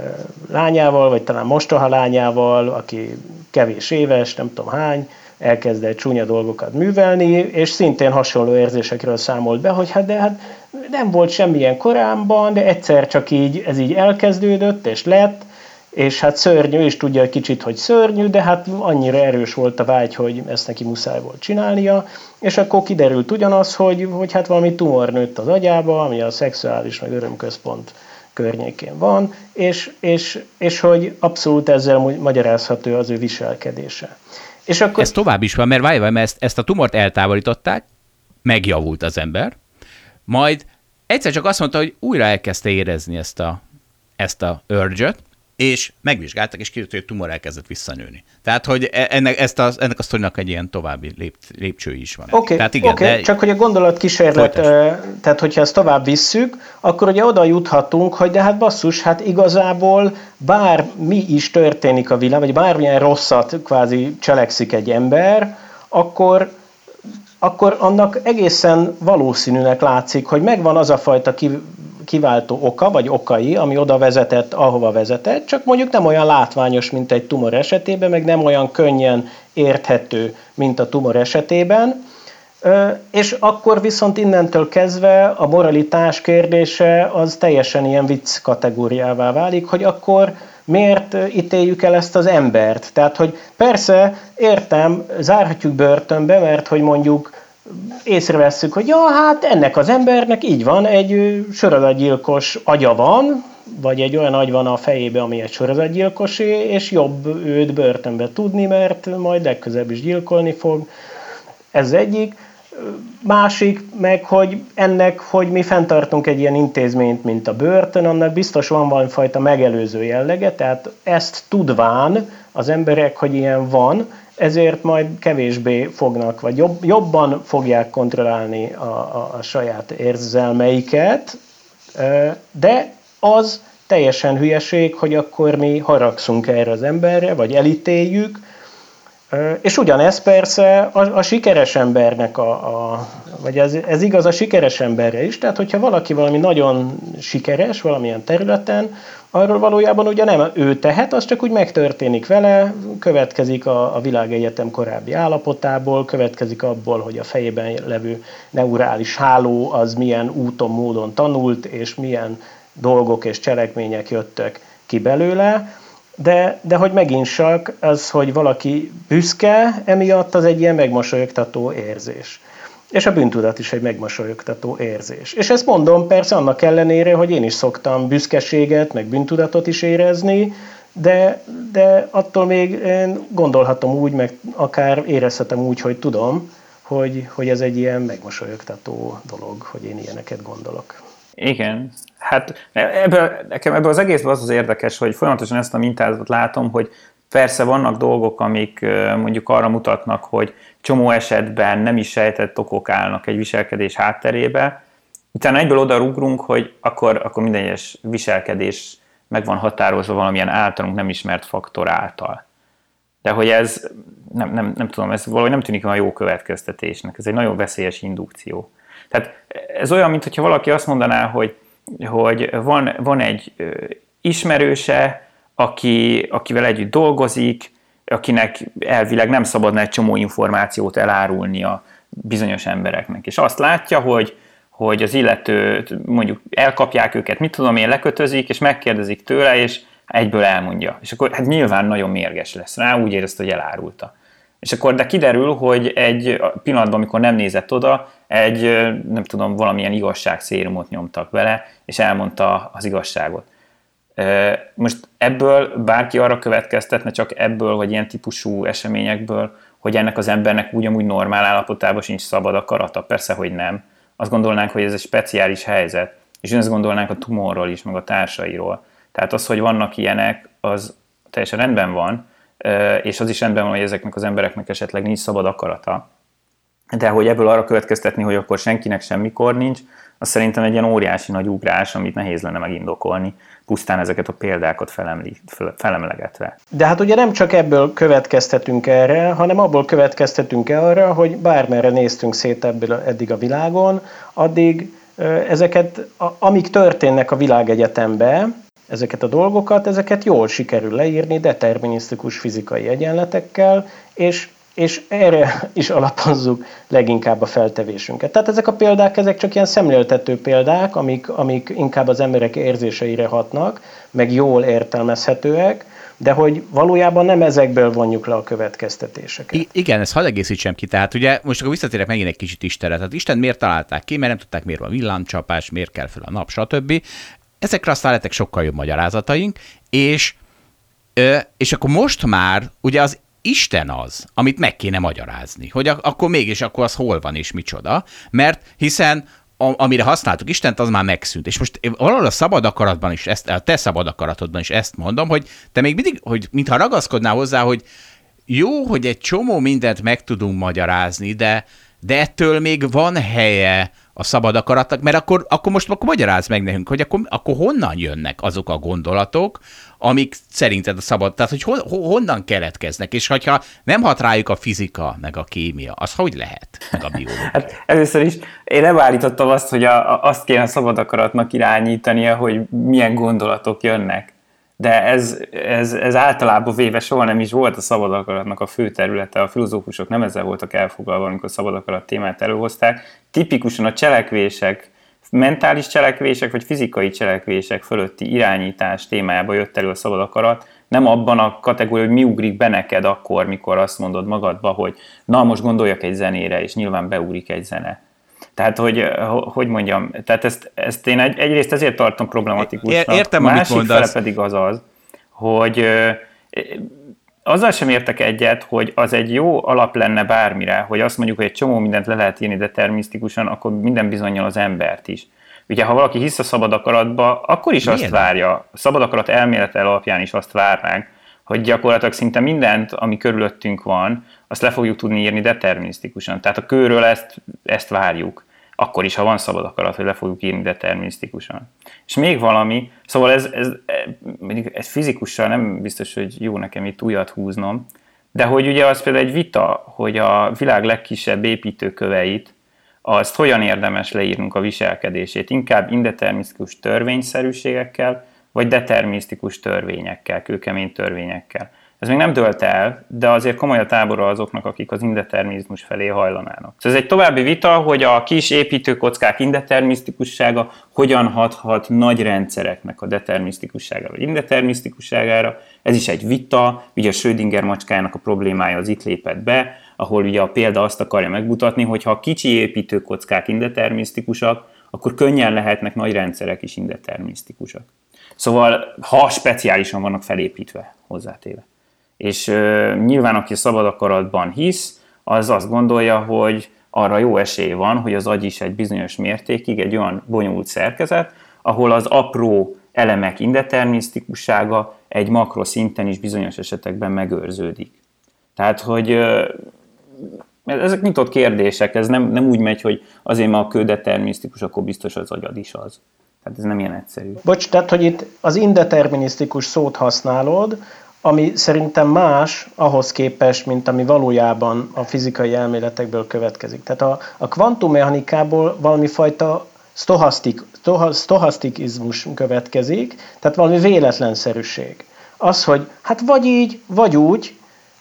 lányával, vagy talán mostoha lányával, aki kevés éves, nem tudom hány, elkezdett csúnya dolgokat művelni, és szintén hasonló érzésekről számolt be, hogy hát de hát nem volt semmilyen korábban, de egyszer csak így ez így elkezdődött, és lett, és hát szörnyű, és tudja egy kicsit, hogy szörnyű, de hát annyira erős volt a vágy, hogy ezt neki muszáj volt csinálnia, és akkor kiderült ugyanaz, hogy, hogy hát valami tumor nőtt az agyába, ami a szexuális meg örömközpont környékén van, és, és, és hogy abszolút ezzel magyarázható az ő viselkedése. És akkor... Ez tovább is van, mert várj, mert ezt, ezt a tumort eltávolították, megjavult az ember, majd egyszer csak azt mondta, hogy újra elkezdte érezni ezt a, ezt a urge és megvizsgáltak, és kiderült, hogy a tumor elkezdett visszanőni. Tehát, hogy e, ennek, ezt a, ennek a sztorinak egy ilyen további lép, lépcsői is van. Oké, okay, okay, de... csak hogy a gondolatkísérlet, tehát hogyha ezt tovább visszük, akkor ugye oda juthatunk, hogy de hát basszus, hát igazából bár mi is történik a világ, vagy bármilyen rosszat kvázi cselekszik egy ember, akkor akkor annak egészen valószínűnek látszik, hogy megvan az a fajta kiváltó oka, vagy okai, ami oda vezetett, ahova vezetett, csak mondjuk nem olyan látványos, mint egy tumor esetében, meg nem olyan könnyen érthető, mint a tumor esetében. És akkor viszont innentől kezdve a moralitás kérdése az teljesen ilyen vicc kategóriává válik, hogy akkor miért ítéljük el ezt az embert? Tehát, hogy persze, értem, zárhatjuk börtönbe, mert hogy mondjuk észrevesszük, hogy ja, hát ennek az embernek így van, egy sorozatgyilkos agya van, vagy egy olyan agy van a fejébe, ami egy sorozatgyilkosé, és jobb őt börtönbe tudni, mert majd legközebb is gyilkolni fog. Ez egyik. Másik meg, hogy ennek, hogy mi fenntartunk egy ilyen intézményt, mint a börtön, annak biztos van valamifajta megelőző jellege, tehát ezt tudván az emberek, hogy ilyen van, ezért majd kevésbé fognak, vagy jobb, jobban fogják kontrollálni a, a, a saját érzelmeiket, de az teljesen hülyeség, hogy akkor mi haragszunk erre az emberre, vagy elítéljük, és ugyanez persze a, a sikeres embernek, a, a, vagy ez, ez igaz a sikeres emberre is, tehát hogyha valaki valami nagyon sikeres valamilyen területen, arról valójában ugye nem ő tehet, az csak úgy megtörténik vele, következik a, a világegyetem korábbi állapotából, következik abból, hogy a fejében levő neurális háló az milyen úton, módon tanult, és milyen dolgok és cselekmények jöttek ki belőle, de, de hogy megint csak az, hogy valaki büszke, emiatt az egy ilyen megmosolyogtató érzés. És a bűntudat is egy megmosolyogtató érzés. És ezt mondom persze annak ellenére, hogy én is szoktam büszkeséget, meg bűntudatot is érezni, de, de attól még én gondolhatom úgy, meg akár érezhetem úgy, hogy tudom, hogy, hogy ez egy ilyen megmosolyogtató dolog, hogy én ilyeneket gondolok. Igen, hát ebből, nekem ebből az egészben az az érdekes, hogy folyamatosan ezt a mintázatot látom, hogy persze vannak dolgok, amik mondjuk arra mutatnak, hogy csomó esetben nem is sejtett okok állnak egy viselkedés hátterébe, utána egyből oda rugrunk, hogy akkor, akkor minden egyes viselkedés meg van határozva valamilyen általunk nem ismert faktor által. De hogy ez, nem, nem, nem tudom, ez valahogy nem tűnik olyan jó következtetésnek, ez egy nagyon veszélyes indukció. Tehát ez olyan, mintha valaki azt mondaná, hogy, hogy van, van egy ismerőse, aki, akivel együtt dolgozik, akinek elvileg nem szabadna egy csomó információt elárulnia bizonyos embereknek. És azt látja, hogy, hogy az illetőt mondjuk elkapják őket, mit tudom én, lekötözik, és megkérdezik tőle, és egyből elmondja. És akkor hát nyilván nagyon mérges lesz rá, úgy érezte, hogy elárulta. És akkor de kiderül, hogy egy pillanatban, amikor nem nézett oda, egy, nem tudom, valamilyen igazságszérumot nyomtak vele, és elmondta az igazságot. Most ebből bárki arra következtetne, csak ebből, vagy ilyen típusú eseményekből, hogy ennek az embernek ugyanúgy normál állapotában sincs szabad a karata. Persze, hogy nem. Azt gondolnánk, hogy ez egy speciális helyzet, és azt gondolnánk a tumorról is, meg a társairól. Tehát az, hogy vannak ilyenek, az teljesen rendben van, és az is rendben van, hogy ezeknek az embereknek esetleg nincs szabad akarata. De hogy ebből arra következtetni, hogy akkor senkinek semmikor nincs, az szerintem egy ilyen óriási nagy ugrás, amit nehéz lenne megindokolni, pusztán ezeket a példákat felemli, felemlegetve. De hát ugye nem csak ebből következtetünk erre, hanem abból következtetünk arra, hogy bármerre néztünk szét ebből eddig a világon, addig ezeket, amik történnek a világegyetemben, ezeket a dolgokat, ezeket jól sikerül leírni determinisztikus fizikai egyenletekkel, és, és erre [laughs] is alapozzuk leginkább a feltevésünket. Tehát ezek a példák, ezek csak ilyen szemléltető példák, amik, amik inkább az emberek érzéseire hatnak, meg jól értelmezhetőek, de hogy valójában nem ezekből vonjuk le a következtetéseket. I- igen, ezt hadd egészítsem ki. Tehát ugye most akkor visszatérek megint egy kicsit Istenre. Tehát Isten miért találták ki, mert nem tudták, miért van villámcsapás, miért kell fel a nap, stb. Ezekre aztán lettek sokkal jobb magyarázataink, és, és akkor most már ugye az Isten az, amit meg kéne magyarázni, hogy ak- akkor mégis akkor az hol van és micsoda, mert hiszen a, amire használtuk Istent, az már megszűnt. És most valahol a szabad akaratban is, ezt, a te szabad akaratodban is ezt mondom, hogy te még mindig, hogy mintha ragaszkodnál hozzá, hogy jó, hogy egy csomó mindent meg tudunk magyarázni, de, de ettől még van helye a szabad akaratnak, mert akkor, akkor most akkor magyaráz meg nekünk, hogy akkor, akkor honnan jönnek azok a gondolatok, amik szerinted a szabad, tehát hogy hon, honnan keletkeznek, és hogyha nem hat rájuk a fizika, meg a kémia, az hogy lehet, meg a biológia? Hát először is én nem állítottam azt, hogy a, a, azt kéne a szabad akaratnak irányítania, hogy milyen gondolatok jönnek de ez, ez, ez általában véve soha nem is volt a szabad akaratnak a fő területe. A filozófusok nem ezzel voltak elfoglalva, amikor a szabad akarat témát előhozták. Tipikusan a cselekvések, mentális cselekvések vagy fizikai cselekvések fölötti irányítás témájába jött elő a szabad akarat, nem abban a kategóriában, hogy mi ugrik be neked akkor, mikor azt mondod magadba, hogy na most gondoljak egy zenére, és nyilván beugrik egy zene tehát, hogy, hogy mondjam, tehát ezt, ezt én egy, egyrészt ezért tartom problematikusnak. Értem, Másik amit mondasz. fele pedig az az, hogy azzal sem értek egyet, hogy az egy jó alap lenne bármire, hogy azt mondjuk, hogy egy csomó mindent le lehet írni determinisztikusan, akkor minden bizonyal az embert is. Ugye, ha valaki hisz a szabad akaratba, akkor is Milyen? azt várja, a szabad akarat elmélete alapján is azt várnánk, hogy gyakorlatilag szinte mindent, ami körülöttünk van, azt le fogjuk tudni írni determinisztikusan. Tehát a kőről ezt, ezt várjuk. Akkor is, ha van szabad akarat, hogy le fogjuk írni determinisztikusan. És még valami, szóval ez, ez, ez fizikussal nem biztos, hogy jó nekem itt újat húznom, de hogy ugye az például egy vita, hogy a világ legkisebb építőköveit, azt hogyan érdemes leírnunk a viselkedését, inkább indeterminisztikus törvényszerűségekkel, vagy determinisztikus törvényekkel, kőkemény törvényekkel. Ez még nem dölt el, de azért komoly a tábora azoknak, akik az indeterminizmus felé hajlanának. Szóval ez egy további vita, hogy a kis építőkockák indeterminisztikussága hogyan hathat nagy rendszereknek a determinisztikusságára vagy indeterminisztikusságára. Ez is egy vita, ugye a Schrödinger macskájának a problémája az itt lépett be, ahol ugye a példa azt akarja megmutatni, hogy ha a kicsi építőkockák indeterminisztikusak, akkor könnyen lehetnek nagy rendszerek is indeterminisztikusak. Szóval, ha speciálisan vannak felépítve, hozzátéve. És uh, nyilván, aki szabad akaratban hisz, az azt gondolja, hogy arra jó esély van, hogy az agy is egy bizonyos mértékig egy olyan bonyolult szerkezet, ahol az apró elemek indeterminisztikussága egy makroszinten is bizonyos esetekben megőrződik. Tehát, hogy ezek nyitott kérdések, ez nem, nem úgy megy, hogy azért, mert a kő determinisztikus, akkor biztos az agyad is az. Tehát ez nem ilyen egyszerű. Bocs, tehát, hogy itt az indeterminisztikus szót használod, ami szerintem más ahhoz képest, mint ami valójában a fizikai elméletekből következik. Tehát a, a kvantummechanikából valami fajta stohasztik, stohasztikizmus következik, tehát valami véletlenszerűség. Az, hogy hát vagy így, vagy úgy,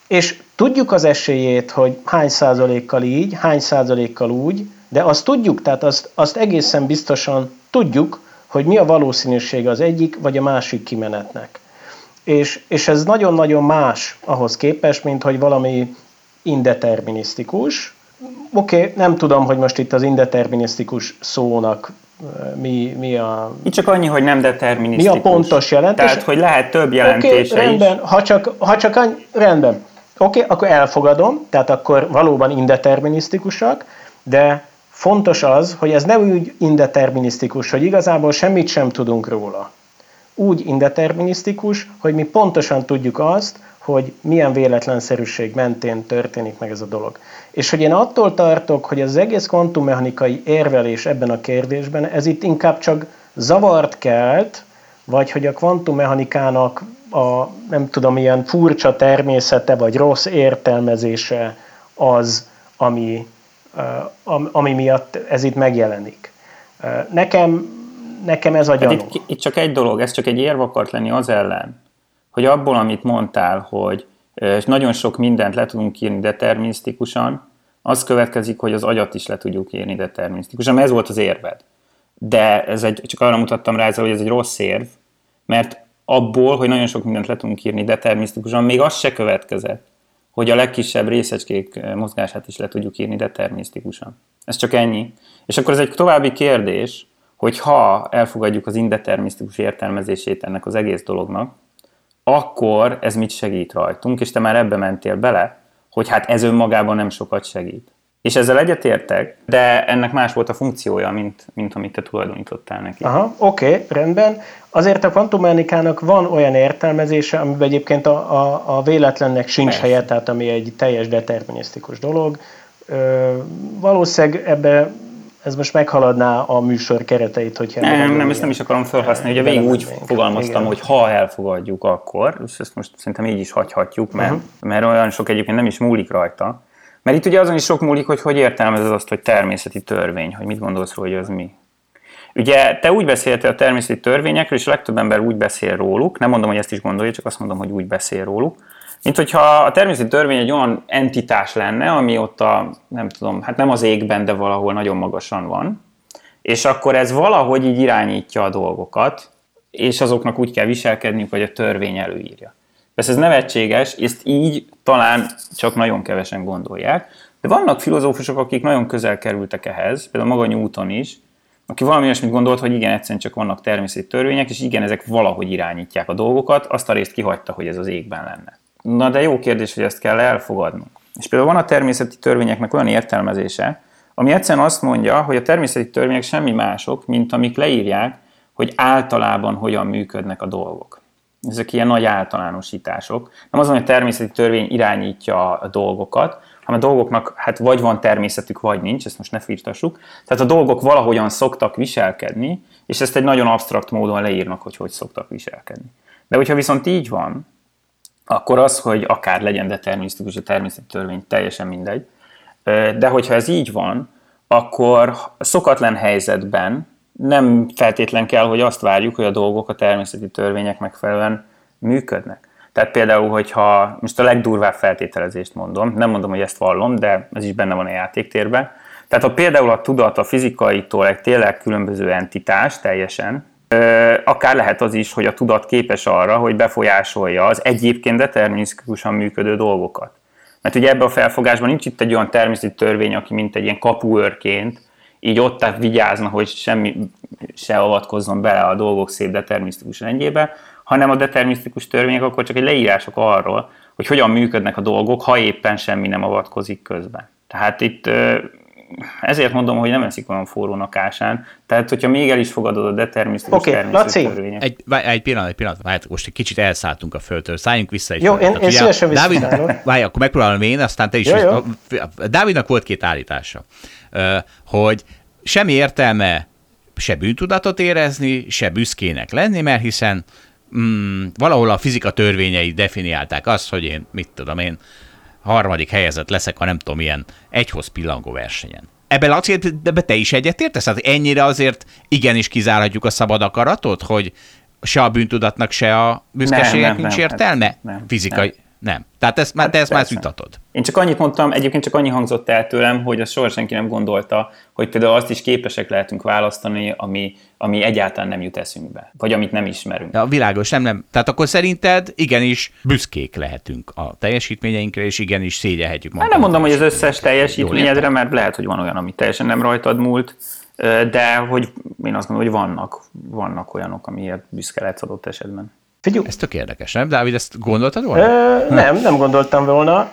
és tudjuk az esélyét, hogy hány százalékkal így, hány százalékkal úgy, de azt tudjuk, tehát azt, azt egészen biztosan tudjuk, hogy mi a valószínűsége az egyik vagy a másik kimenetnek. És, és ez nagyon-nagyon más ahhoz képest, mint hogy valami indeterminisztikus. Oké, okay, nem tudom, hogy most itt az indeterminisztikus szónak mi, mi a... Itt csak annyi, hogy nem determinisztikus. Mi a pontos jelentés? Tehát, hogy lehet több jelentése okay, rendben, is. Ha csak, ha csak annyi, rendben. Oké, okay, akkor elfogadom, tehát akkor valóban indeterminisztikusak, de fontos az, hogy ez nem úgy indeterminisztikus, hogy igazából semmit sem tudunk róla. Úgy indeterminisztikus, hogy mi pontosan tudjuk azt, hogy milyen véletlenszerűség mentén történik meg ez a dolog. És hogy én attól tartok, hogy az egész kvantummechanikai érvelés ebben a kérdésben, ez itt inkább csak zavart kelt, vagy hogy a kvantummechanikának a nem tudom, ilyen furcsa természete, vagy rossz értelmezése az, ami, ami miatt ez itt megjelenik. Nekem, nekem ez a gyanú. Hát itt, itt csak egy dolog, ez csak egy érv akart lenni az ellen, hogy abból, amit mondtál, hogy nagyon sok mindent le tudunk írni determinisztikusan, az következik, hogy az agyat is le tudjuk írni determinisztikusan, mert ez volt az érved. De ez egy, csak arra mutattam rá ezzel, hogy ez egy rossz érv, mert abból, hogy nagyon sok mindent le tudunk írni determinisztikusan, még az se következett, hogy a legkisebb részecskék mozgását is le tudjuk írni determinisztikusan. Ez csak ennyi. És akkor ez egy további kérdés, hogy ha elfogadjuk az indeterminisztikus értelmezését ennek az egész dolognak, akkor ez mit segít rajtunk, és te már ebbe mentél bele, hogy hát ez önmagában nem sokat segít. És ezzel egyetértek, de ennek más volt a funkciója, mint, mint amit te tulajdonítottál neki. Aha, oké, okay, rendben. Azért a kvantummechanikának van olyan értelmezése, amiben egyébként a, a, a véletlennek sincs Persze. helye, tehát ami egy teljes determinisztikus dolog. Ö, valószínűleg ebbe ez most meghaladná a műsor kereteit, hogyha... Nem, nem, ezt nem is akarom felhasználni. Ugye végig úgy fogalmaztam, igen. hogy ha elfogadjuk, akkor, és ezt most szerintem így is hagyhatjuk, mert, uh-huh. mert olyan sok egyébként nem is múlik rajta. Mert itt ugye azon is sok múlik, hogy hogy értelmezed azt, hogy természeti törvény, hogy mit gondolsz róla, hogy az mi. Ugye te úgy beszéltél a természeti törvényekről, és a legtöbb ember úgy beszél róluk, nem mondom, hogy ezt is gondolja, csak azt mondom, hogy úgy beszél róluk, mint hogyha a természeti törvény egy olyan entitás lenne, ami ott a, nem tudom, hát nem az égben, de valahol nagyon magasan van, és akkor ez valahogy így irányítja a dolgokat, és azoknak úgy kell viselkedniük, hogy a törvény előírja. Persze ez nevetséges, ezt így talán csak nagyon kevesen gondolják, de vannak filozófusok, akik nagyon közel kerültek ehhez, például maga Newton is, aki valami olyasmit gondolt, hogy igen, egyszerűen csak vannak természeti törvények, és igen, ezek valahogy irányítják a dolgokat, azt a részt kihagyta, hogy ez az égben lenne. Na de jó kérdés, hogy ezt kell elfogadnunk. És például van a természeti törvényeknek olyan értelmezése, ami egyszerűen azt mondja, hogy a természeti törvények semmi mások, mint amik leírják, hogy általában hogyan működnek a dolgok. Ezek ilyen nagy általánosítások. Nem az, hogy a természeti törvény irányítja a dolgokat, hanem a dolgoknak hát vagy van természetük, vagy nincs, ezt most ne firtassuk. Tehát a dolgok valahogyan szoktak viselkedni, és ezt egy nagyon absztrakt módon leírnak, hogy hogy szoktak viselkedni. De hogyha viszont így van, akkor az, hogy akár legyen determinisztikus a természeti törvény, teljesen mindegy. De hogyha ez így van, akkor szokatlan helyzetben nem feltétlen kell, hogy azt várjuk, hogy a dolgok a természeti törvények megfelelően működnek. Tehát például, hogyha most a legdurvább feltételezést mondom, nem mondom, hogy ezt vallom, de ez is benne van a játéktérben. Tehát ha például a tudat a fizikaitól egy tényleg különböző entitás teljesen, akár lehet az is, hogy a tudat képes arra, hogy befolyásolja az egyébként determinisztikusan működő dolgokat. Mert ugye ebben a felfogásban nincs itt egy olyan természeti törvény, aki mint egy ilyen kapuőrként így ott vigyázna, hogy semmi se avatkozzon bele a dolgok szép determinisztikus rendjébe, hanem a determinisztikus törvények akkor csak egy leírások arról, hogy hogyan működnek a dolgok, ha éppen semmi nem avatkozik közben. Tehát itt ezért mondom, hogy nem eszik olyan forrónak ásán. Tehát, hogyha még el is fogadod a determinisztikus okay, természetű törvények. Egy, egy pillanat, egy pillanat, várj, most egy kicsit elszálltunk a földtől, szálljunk vissza. Jó, én, én szívesen Dávid, várj, akkor megpróbálom én, aztán te is. Jó, jó. Dávidnak volt két állítása, hogy semmi értelme se bűntudatot érezni, se büszkének lenni, mert hiszen mm, valahol a fizika törvényei definiálták azt, hogy én, mit tudom én, harmadik helyezett leszek, ha nem tudom, milyen egyhoz pillangó versenyen. Ebben Laci, ebbe te is egyetértesz? Tehát ennyire azért igenis kizárhatjuk a szabad akaratot, hogy se a bűntudatnak, se a büszkeségnek nincs hát értelme? Nem, Fizikai. Nem. Nem. Tehát ezt, hát te ezt már vitatod. Én csak annyit mondtam, egyébként csak annyi hangzott el tőlem, hogy azt soha senki nem gondolta, hogy például azt is képesek lehetünk választani, ami, ami egyáltalán nem jut eszünkbe, vagy amit nem ismerünk. Ja, világos, nem, nem. Tehát akkor szerinted igenis büszkék lehetünk a teljesítményeinkre, és igenis szégyelhetjük magunkat. Hát nem mondom, hogy az összes teljesítményedre, mert lehet, hogy van olyan, ami teljesen nem rajtad múlt, de hogy én azt gondolom, hogy vannak, vannak olyanok, amiért büszke lehetsz adott esetben. Figyelj. Ez tök érdekes, nem? Dávid, ezt gondoltad volna? Ö, nem, nem gondoltam volna,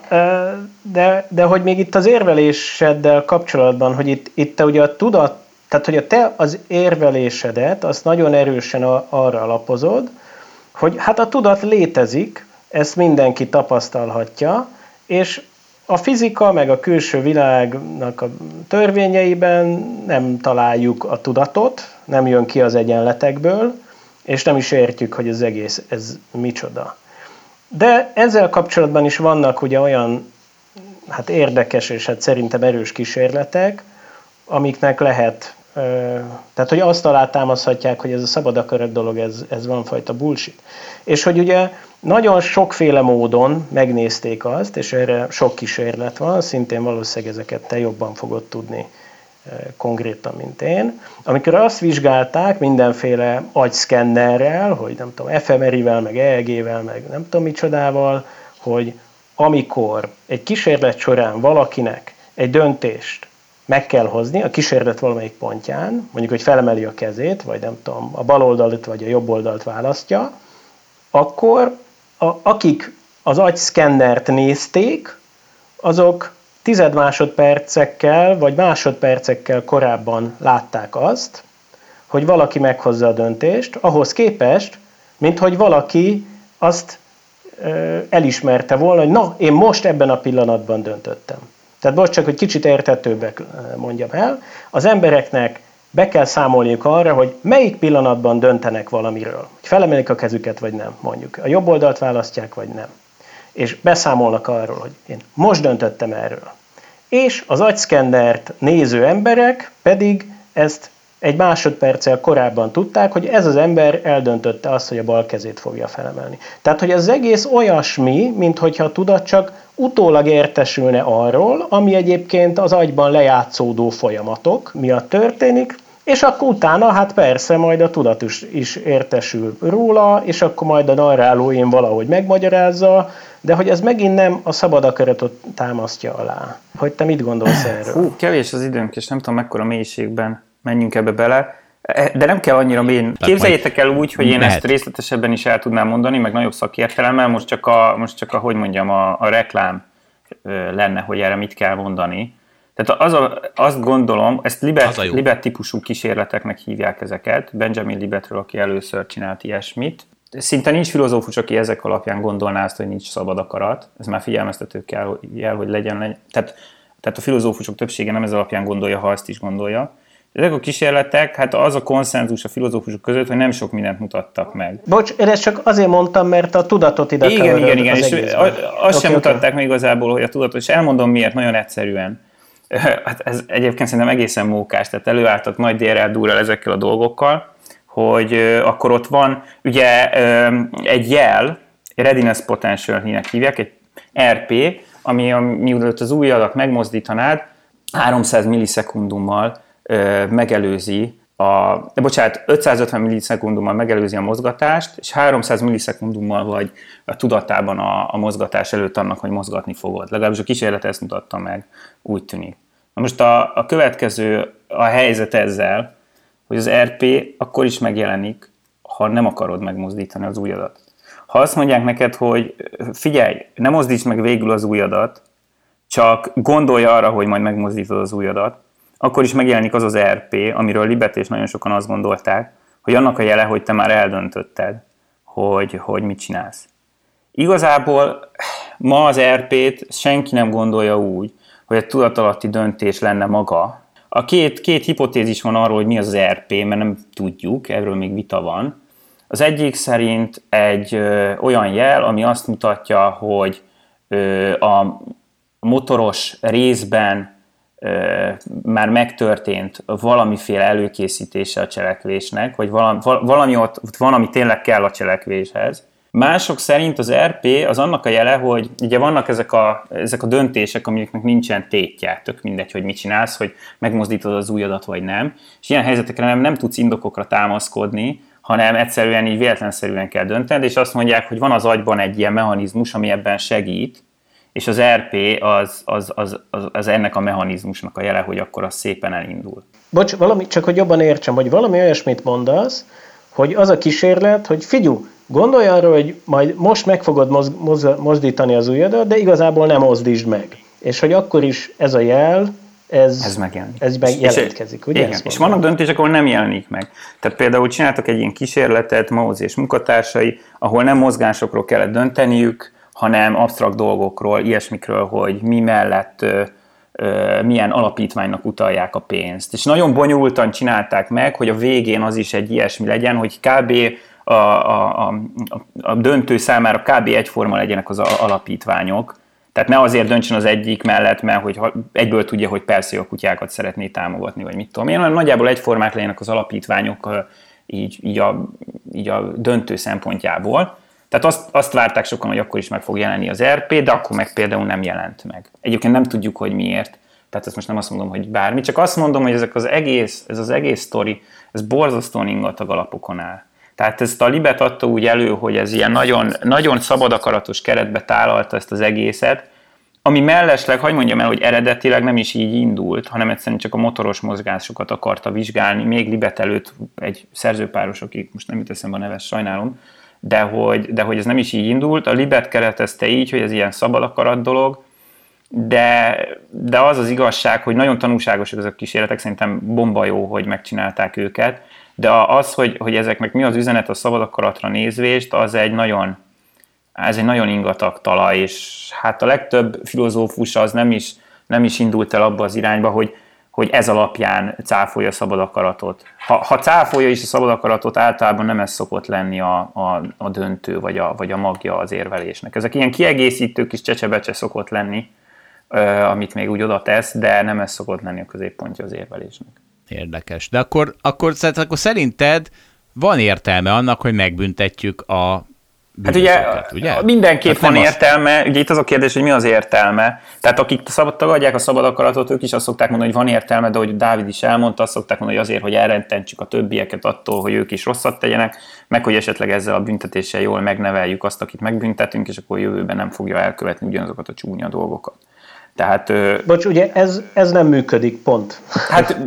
de, de hogy még itt az érveléseddel kapcsolatban, hogy itt, itt te ugye a tudat, tehát hogy a te az érvelésedet, azt nagyon erősen a, arra alapozod, hogy hát a tudat létezik, ezt mindenki tapasztalhatja, és a fizika meg a külső világnak a törvényeiben nem találjuk a tudatot, nem jön ki az egyenletekből, és nem is értjük, hogy az egész ez micsoda. De ezzel kapcsolatban is vannak ugye olyan hát érdekes és hát szerintem erős kísérletek, amiknek lehet, tehát hogy azt alátámaszhatják, hogy ez a szabad akarat dolog, ez, ez van fajta bullshit. És hogy ugye nagyon sokféle módon megnézték azt, és erre sok kísérlet van, szintén valószínűleg ezeket te jobban fogod tudni konkrétan, mint én. Amikor azt vizsgálták mindenféle agyszkennerrel, hogy nem tudom, fMRI-vel, meg EEG-vel, meg nem tudom micsodával, hogy amikor egy kísérlet során valakinek egy döntést meg kell hozni a kísérlet valamelyik pontján, mondjuk, hogy felemeli a kezét, vagy nem tudom, a bal oldalt vagy a jobb oldalt választja, akkor a, akik az agyszkennert nézték, azok tized másodpercekkel vagy másodpercekkel korábban látták azt, hogy valaki meghozza a döntést, ahhoz képest, mint hogy valaki azt elismerte volna, hogy na, én most ebben a pillanatban döntöttem. Tehát most csak, hogy kicsit értetőbbek mondjam el, az embereknek be kell számolniuk arra, hogy melyik pillanatban döntenek valamiről. Hogy felemelik a kezüket, vagy nem, mondjuk. A jobb oldalt választják, vagy nem. És beszámolnak arról, hogy én most döntöttem erről. És az agyszkennert néző emberek pedig ezt egy másodperccel korábban tudták, hogy ez az ember eldöntötte azt, hogy a bal kezét fogja felemelni. Tehát, hogy az egész olyasmi, mint hogyha a tudat csak utólag értesülne arról, ami egyébként az agyban lejátszódó folyamatok miatt történik, és akkor utána, hát persze, majd a tudat is, is értesül róla, és akkor majd a narráló én valahogy megmagyarázza, de hogy ez megint nem a szabad akaratot támasztja alá. Hogy te mit gondolsz erről? Hú, kevés az időnk, és nem tudom mekkora mélységben menjünk ebbe bele. E, de nem kell annyira mélyen. Képzeljétek el úgy, hogy én lehet. ezt részletesebben is el tudnám mondani, meg nagyobb szakértelemmel, most csak a, most csak a hogy mondjam, a, a reklám lenne, hogy erre mit kell mondani. Tehát az a, azt gondolom, ezt Libet, Libet típusú kísérleteknek hívják ezeket, Benjamin Libetről, aki először csinált ilyesmit. Szinte nincs filozófus, aki ezek alapján gondolná azt, hogy nincs szabad akarat. Ez már figyelmeztető kell, jel, hogy legyen. legyen. Tehát, tehát a filozófusok többsége nem ez alapján gondolja, ha azt is gondolja. Ezek a kísérletek, hát az a konszenzus a filozófusok között, hogy nem sok mindent mutattak meg. Bocs, én ezt csak azért mondtam, mert a tudatot ide Igen, igen, igen, és azt okay, sem okay. mutatták meg igazából, hogy a tudatot, és elmondom miért, nagyon egyszerűen. [laughs] Hát ez egyébként szerintem egészen mókás, tehát előálltak nagy DRL durral ezekkel a dolgokkal, hogy akkor ott van ugye egy jel, readiness potential hívják, egy RP, ami miután az új adat megmozdítanád, 300 millisekundummal megelőzi a, bocsánat, 550 millisekundummal megelőzi a mozgatást, és 300 millisekundummal vagy a tudatában a, a mozgatás előtt annak, hogy mozgatni fogod. Legalábbis a kísérlet ezt mutatta meg, úgy tűnik. Na most a, a következő a helyzet ezzel, hogy az RP akkor is megjelenik, ha nem akarod megmozdítani az ujjadat. Ha azt mondják neked, hogy figyelj, ne mozdíts meg végül az ujjadat, csak gondolj arra, hogy majd megmozdítod az ujjadat, akkor is megjelenik az az RP, amiről Libet és nagyon sokan azt gondolták, hogy annak a jele, hogy te már eldöntötted, hogy, hogy mit csinálsz. Igazából ma az RP-t senki nem gondolja úgy, hogy egy tudatalatti döntés lenne maga. A két, két hipotézis van arról, hogy mi az az RP, mert nem tudjuk, erről még vita van. Az egyik szerint egy ö, olyan jel, ami azt mutatja, hogy ö, a motoros részben már megtörtént valamiféle előkészítése a cselekvésnek, vagy valami, valami ott, ott van, ami tényleg kell a cselekvéshez. Mások szerint az RP az annak a jele, hogy ugye vannak ezek a, ezek a döntések, amiknek nincsen tétje, tök mindegy, hogy mit csinálsz, hogy megmozdítod az ujjadat vagy nem, és ilyen helyzetekre nem, nem tudsz indokokra támaszkodni, hanem egyszerűen így véletlenszerűen kell döntened, és azt mondják, hogy van az agyban egy ilyen mechanizmus, ami ebben segít, és az RP az, az, az, az, az ennek a mechanizmusnak a jele, hogy akkor az szépen elindul. Bocs, valami, csak hogy jobban értsem, hogy valami olyasmit mondasz, hogy az a kísérlet, hogy figyú, gondolj arra, hogy majd most meg fogod moz, moz, mozdítani az ujjadat, de igazából nem mozdítsd meg. És hogy akkor is ez a jel, ez, ez megjelenik. Ez megjelentkezik, ugye? Igen, és vannak döntések, ahol nem jelenik meg. Tehát például csináltak egy ilyen kísérletet Mauz és munkatársai, ahol nem mozgásokról kellett dönteniük, hanem absztrakt dolgokról, ilyesmikről, hogy mi mellett ö, milyen alapítványnak utalják a pénzt. És nagyon bonyolultan csinálták meg, hogy a végén az is egy ilyesmi legyen, hogy kb. a, a, a, a döntő számára kb. egyforma legyenek az alapítványok, tehát ne azért döntsön az egyik mellett, mert hogy egyből tudja, hogy persze a kutyákat szeretné támogatni, vagy mit tudom én, hanem nagyjából egyformák legyenek az alapítványok így, így, a, így a döntő szempontjából. Tehát azt, azt várták sokan, hogy akkor is meg fog jelenni az RP, de akkor meg például nem jelent meg. Egyébként nem tudjuk, hogy miért. Tehát ezt most nem azt mondom, hogy bármi, csak azt mondom, hogy ezek az egész, ez az egész sztori, ez borzasztóan ingatag alapokon áll. Tehát ezt a Libet adta úgy elő, hogy ez ilyen nagyon, nagyon szabad akaratos keretbe tálalta ezt az egészet, ami mellesleg, hagyd mondjam el, hogy eredetileg nem is így indult, hanem egyszerűen csak a motoros mozgásokat akarta vizsgálni, még Libet előtt egy szerzőpáros, aki most nem jut eszembe a neves, sajnálom, de hogy, de hogy ez nem is így indult. A Libet keretezte így, hogy ez ilyen szabad akarat dolog, de, de az az igazság, hogy nagyon tanulságosak ezek a kísérletek, szerintem bomba jó, hogy megcsinálták őket, de az, hogy, hogy ezeknek mi az üzenet a szabad akaratra nézvést, az egy nagyon, ez egy nagyon ingatag talaj, és hát a legtöbb filozófus az nem is, nem is indult el abba az irányba, hogy, hogy ez alapján cáfolja a szabad akaratot. Ha, ha cáfolja is a szabad akaratot, általában nem ez szokott lenni a, a, a döntő, vagy a, vagy a magja az érvelésnek. Ezek ilyen kiegészítő kis csecsebecse szokott lenni, amit még úgy oda tesz, de nem ez szokott lenni a középpontja az érvelésnek. Érdekes. De akkor, akkor, akkor szerinted van értelme annak, hogy megbüntetjük a Hát ugye, ugye? mindenképp hát van értelme, ugye itt az a kérdés, hogy mi az értelme. Tehát akik szabad, tagadják a szabad akaratot, ők is azt szokták mondani, hogy van értelme, de hogy Dávid is elmondta, azt szokták mondani, hogy azért, hogy elrententsük a többieket attól, hogy ők is rosszat tegyenek, meg hogy esetleg ezzel a büntetéssel jól megneveljük azt, akit megbüntetünk, és akkor jövőben nem fogja elkövetni ugyanazokat a csúnya dolgokat. Tehát, Bocs, ugye ez, ez nem működik, pont. Hát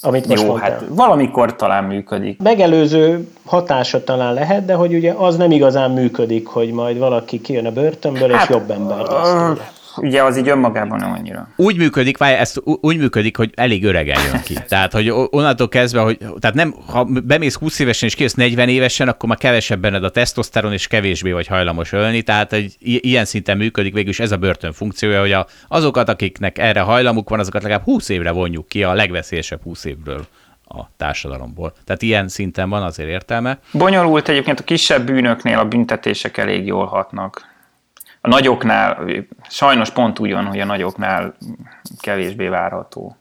amit most Jó, mondtál. hát valamikor talán működik. Megelőző hatása talán lehet, de hogy ugye az nem igazán működik, hogy majd valaki kijön a börtönből, hát, és jobb ember lesz ugye az így önmagában nem annyira. Úgy működik, várj, ez úgy működik, hogy elég öregen jön ki. [laughs] Tehát, hogy onnantól kezdve, hogy tehát nem, ha bemész 20 évesen és kijössz 40 évesen, akkor már kevesebb benned a tesztoszteron, és kevésbé vagy hajlamos ölni. Tehát egy ilyen szinten működik végül is ez a börtön funkciója, hogy a, azokat, akiknek erre hajlamuk van, azokat legalább 20 évre vonjuk ki a legveszélyesebb 20 évről a társadalomból. Tehát ilyen szinten van azért értelme. Bonyolult egyébként a kisebb bűnöknél a büntetések elég jól hatnak. A nagyoknál, sajnos pont úgy van, hogy a nagyoknál kevésbé várható.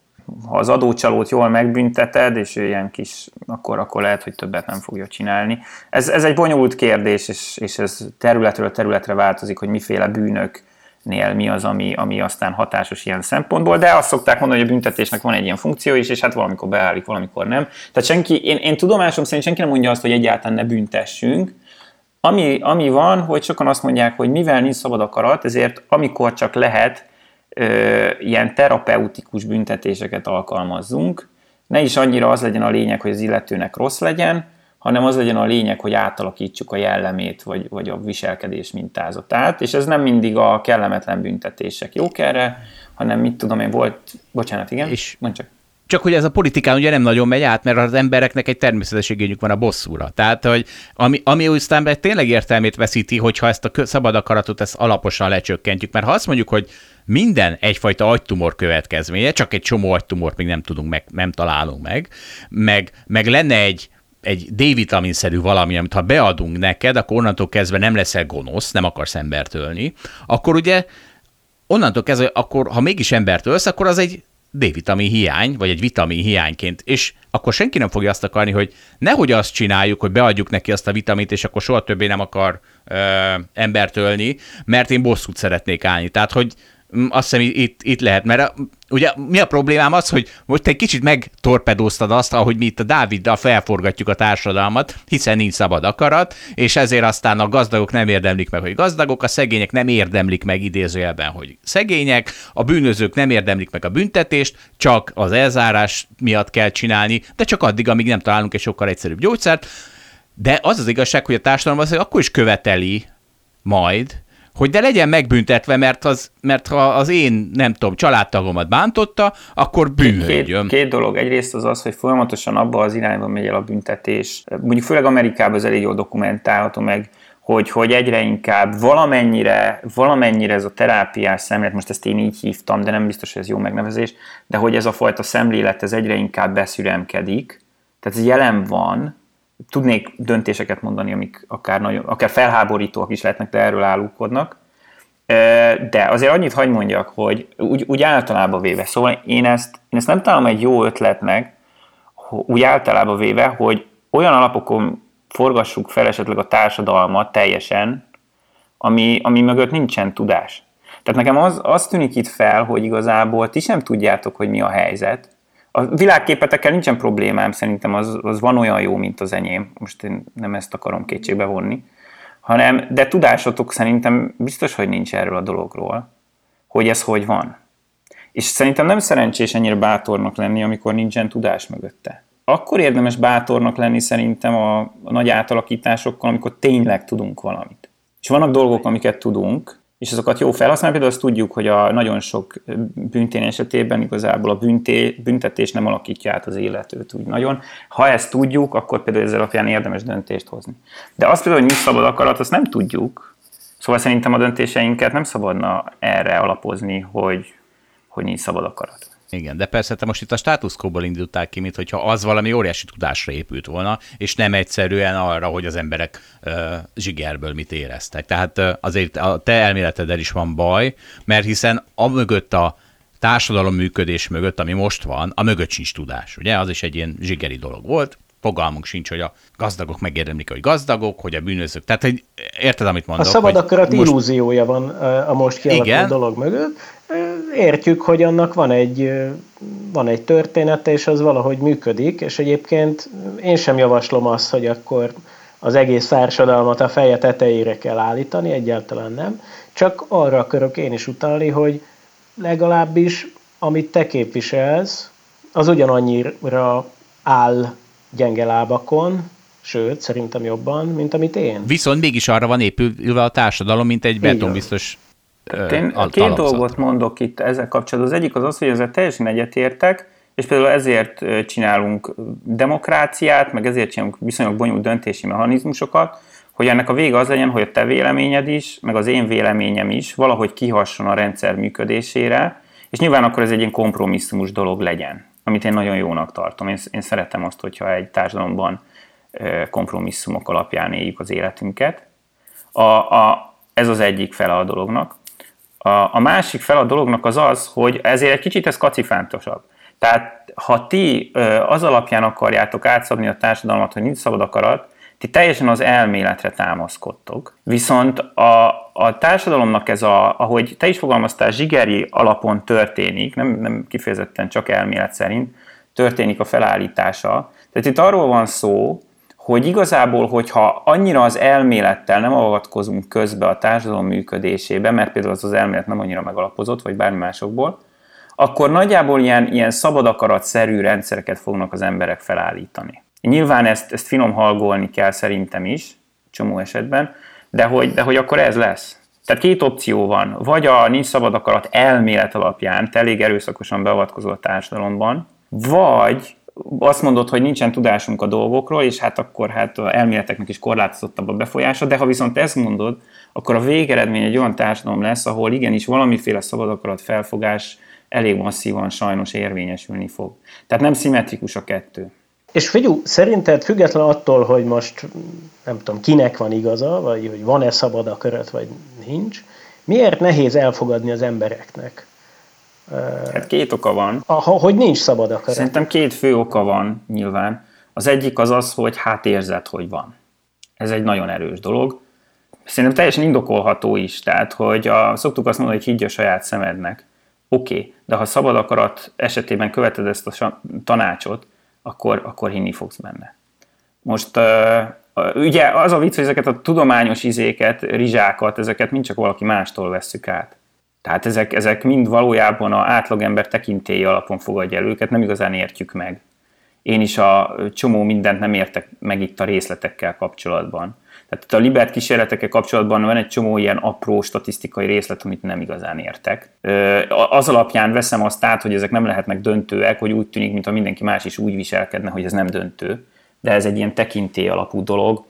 Ha az adócsalót jól megbünteted, és ő ilyen kis, akkor, akkor lehet, hogy többet nem fogja csinálni. Ez, ez egy bonyolult kérdés, és, és ez területről területre változik, hogy miféle bűnök nél mi az, ami, ami aztán hatásos ilyen szempontból, de azt szokták mondani, hogy a büntetésnek van egy ilyen funkció is, és hát valamikor beállik, valamikor nem. Tehát senki, én, én tudomásom szerint senki nem mondja azt, hogy egyáltalán ne büntessünk, ami, ami van, hogy sokan azt mondják, hogy mivel nincs szabad akarat, ezért amikor csak lehet, ö, ilyen terapeutikus büntetéseket alkalmazzunk, ne is annyira az legyen a lényeg, hogy az illetőnek rossz legyen, hanem az legyen a lényeg, hogy átalakítsuk a jellemét, vagy, vagy a viselkedés mintázatát, és ez nem mindig a kellemetlen büntetések jók erre, hanem mit tudom én, volt, bocsánat, igen, és mondj csak. Csak hogy ez a politikán ugye nem nagyon megy át, mert az embereknek egy természetes igényük van a bosszúra. Tehát, hogy ami, ami aztán tényleg értelmét veszíti, hogyha ezt a szabad akaratot ezt alaposan lecsökkentjük. Mert ha azt mondjuk, hogy minden egyfajta agytumor következménye, csak egy csomó agytumort még nem tudunk meg, nem találunk meg, meg, meg lenne egy, egy D-vitaminszerű valami, amit ha beadunk neked, akkor onnantól kezdve nem leszel gonosz, nem akarsz embert ölni, akkor ugye onnantól kezdve, akkor ha mégis embert ölsz, akkor az egy D-vitamin hiány, vagy egy vitamin hiányként, és akkor senki nem fogja azt akarni, hogy nehogy azt csináljuk, hogy beadjuk neki azt a vitamint, és akkor soha többé nem akar ö, embert ölni, mert én bosszút szeretnék állni. Tehát, hogy azt hiszem itt, itt lehet, mert ugye mi a problémám az, hogy most egy kicsit megtorpedóztad azt, ahogy mi itt a Dáviddal felforgatjuk a társadalmat, hiszen nincs szabad akarat, és ezért aztán a gazdagok nem érdemlik meg, hogy gazdagok, a szegények nem érdemlik meg idézőjelben, hogy szegények, a bűnözők nem érdemlik meg a büntetést, csak az elzárás miatt kell csinálni, de csak addig, amíg nem találunk egy sokkal egyszerűbb gyógyszert. De az az igazság, hogy a társadalom az akkor is követeli majd, hogy de legyen megbüntetve, mert, az, mert ha az én, nem tudom, családtagomat bántotta, akkor bűnhődjön. Két, két dolog. Egyrészt az az, hogy folyamatosan abba az irányba megy el a büntetés. Mondjuk főleg Amerikában ez elég jól dokumentálható meg, hogy, hogy egyre inkább valamennyire, valamennyire ez a terápiás szemlélet, most ezt én így hívtam, de nem biztos, hogy ez jó megnevezés, de hogy ez a fajta szemlélet ez egyre inkább beszüremkedik, tehát ez jelen van, tudnék döntéseket mondani, amik akár, nagyon, akár felháborítóak is lehetnek, de erről állókodnak. De azért annyit hagyd mondjak, hogy úgy, úgy általában véve, szóval én ezt, én ezt nem találom egy jó ötletnek, úgy általában véve, hogy olyan alapokon forgassuk fel esetleg a társadalmat teljesen, ami, ami mögött nincsen tudás. Tehát nekem az, az tűnik itt fel, hogy igazából ti sem tudjátok, hogy mi a helyzet, a világképetekkel nincsen problémám, szerintem az, az van olyan jó, mint az enyém. Most én nem ezt akarom kétségbe vonni. Hanem, de tudásotok szerintem biztos, hogy nincs erről a dologról, hogy ez hogy van. És szerintem nem szerencsés ennyire bátornak lenni, amikor nincsen tudás mögötte. Akkor érdemes bátornak lenni szerintem a, a nagy átalakításokkal, amikor tényleg tudunk valamit. És vannak dolgok, amiket tudunk, és azokat jó felhasználni. Például azt tudjuk, hogy a nagyon sok büntény esetében igazából a bünté, büntetés nem alakítja át az életőt úgy nagyon. Ha ezt tudjuk, akkor például ezzel alapján érdemes döntést hozni. De azt például, hogy mi szabad akarat, azt nem tudjuk. Szóval szerintem a döntéseinket nem szabadna erre alapozni, hogy, hogy nincs szabad akarat. Igen, de persze te most itt a státuszkóból indultál ki, mint az valami óriási tudásra épült volna, és nem egyszerűen arra, hogy az emberek uh, zsigerből mit éreztek. Tehát uh, azért a te elméleteddel is van baj, mert hiszen a mögött a társadalom működés mögött, ami most van, a mögött sincs tudás. Ugye, az is egy ilyen zsigeri dolog volt, fogalmunk sincs, hogy a gazdagok megérdemlik, hogy gazdagok, hogy a bűnözők. Tehát, hogy érted, amit mondok? A szabad akarat most... illúziója van a most kialakult dolog mögött. Értjük, hogy annak van egy, van egy története, és az valahogy működik, és egyébként én sem javaslom azt, hogy akkor az egész társadalmat a feje tetejére kell állítani, egyáltalán nem. Csak arra akarok én is utalni, hogy legalábbis amit te képviselsz, az ugyanannyira áll gyenge lábakon, sőt, szerintem jobban, mint amit én. Viszont mégis arra van épülve a társadalom, mint egy betonbiztos Tehát én a két dolgot mondok itt ezzel kapcsolatban. Az egyik az az, hogy ezzel teljesen egyetértek, és például ezért csinálunk demokráciát, meg ezért csinálunk viszonylag bonyolult döntési mechanizmusokat, hogy ennek a vége az legyen, hogy a te véleményed is, meg az én véleményem is valahogy kihasson a rendszer működésére, és nyilván akkor ez egy ilyen kompromisszumos dolog legyen amit én nagyon jónak tartom. Én, én szeretem azt, hogyha egy társadalomban kompromisszumok alapján éljük az életünket. A, a, ez az egyik fele a dolognak. A, a másik fele a dolognak az az, hogy ezért egy kicsit ez kacifántosabb. Tehát ha ti az alapján akarjátok átszabni a társadalmat, hogy nincs szabad akarat, ti teljesen az elméletre támaszkodtok. Viszont a, a társadalomnak ez a, ahogy te is fogalmaztál, zsigeri alapon történik, nem, nem kifejezetten csak elmélet szerint, történik a felállítása. Tehát itt arról van szó, hogy igazából, hogyha annyira az elmélettel nem avatkozunk közbe a társadalom működésébe, mert például az az elmélet nem annyira megalapozott, vagy bármi másokból, akkor nagyjából ilyen, ilyen szabad akaratszerű rendszereket fognak az emberek felállítani. Nyilván ezt, ezt finom halgolni kell szerintem is, csomó esetben, de hogy, de hogy akkor ez lesz. Tehát két opció van. Vagy a nincs szabad akarat elmélet alapján te elég erőszakosan beavatkozol a társadalomban, vagy azt mondod, hogy nincsen tudásunk a dolgokról, és hát akkor hát a elméleteknek is korlátozottabb a befolyása, de ha viszont ezt mondod, akkor a végeredmény egy olyan társadalom lesz, ahol igenis valamiféle szabad akarat felfogás elég masszívan sajnos érvényesülni fog. Tehát nem szimmetrikus a kettő. És figyú, szerinted független attól, hogy most nem tudom, kinek van igaza, vagy hogy van-e szabad akarat, vagy nincs, miért nehéz elfogadni az embereknek? Hát két oka van. Aha, hogy nincs szabad akarat. Szerintem két fő oka van nyilván. Az egyik az az, hogy hát érzed, hogy van. Ez egy nagyon erős dolog. Szerintem teljesen indokolható is, tehát hogy a, szoktuk azt mondani, hogy higgy a saját szemednek. Oké, okay, de ha szabad akarat esetében követed ezt a tanácsot, akkor, akkor hinni fogsz benne. Most ugye az a vicc, hogy ezeket a tudományos izéket, rizsákat, ezeket mind csak valaki mástól vesszük át. Tehát ezek, ezek mind valójában a átlagember tekintélyi alapon fogadja el őket, nem igazán értjük meg. Én is a csomó mindent nem értek meg itt a részletekkel kapcsolatban. Tehát a Libert kísérletekkel kapcsolatban van egy csomó ilyen apró statisztikai részlet, amit nem igazán értek. Az alapján veszem azt át, hogy ezek nem lehetnek döntőek, hogy úgy tűnik, mintha mindenki más is úgy viselkedne, hogy ez nem döntő. De ez egy ilyen tekintély alapú dolog.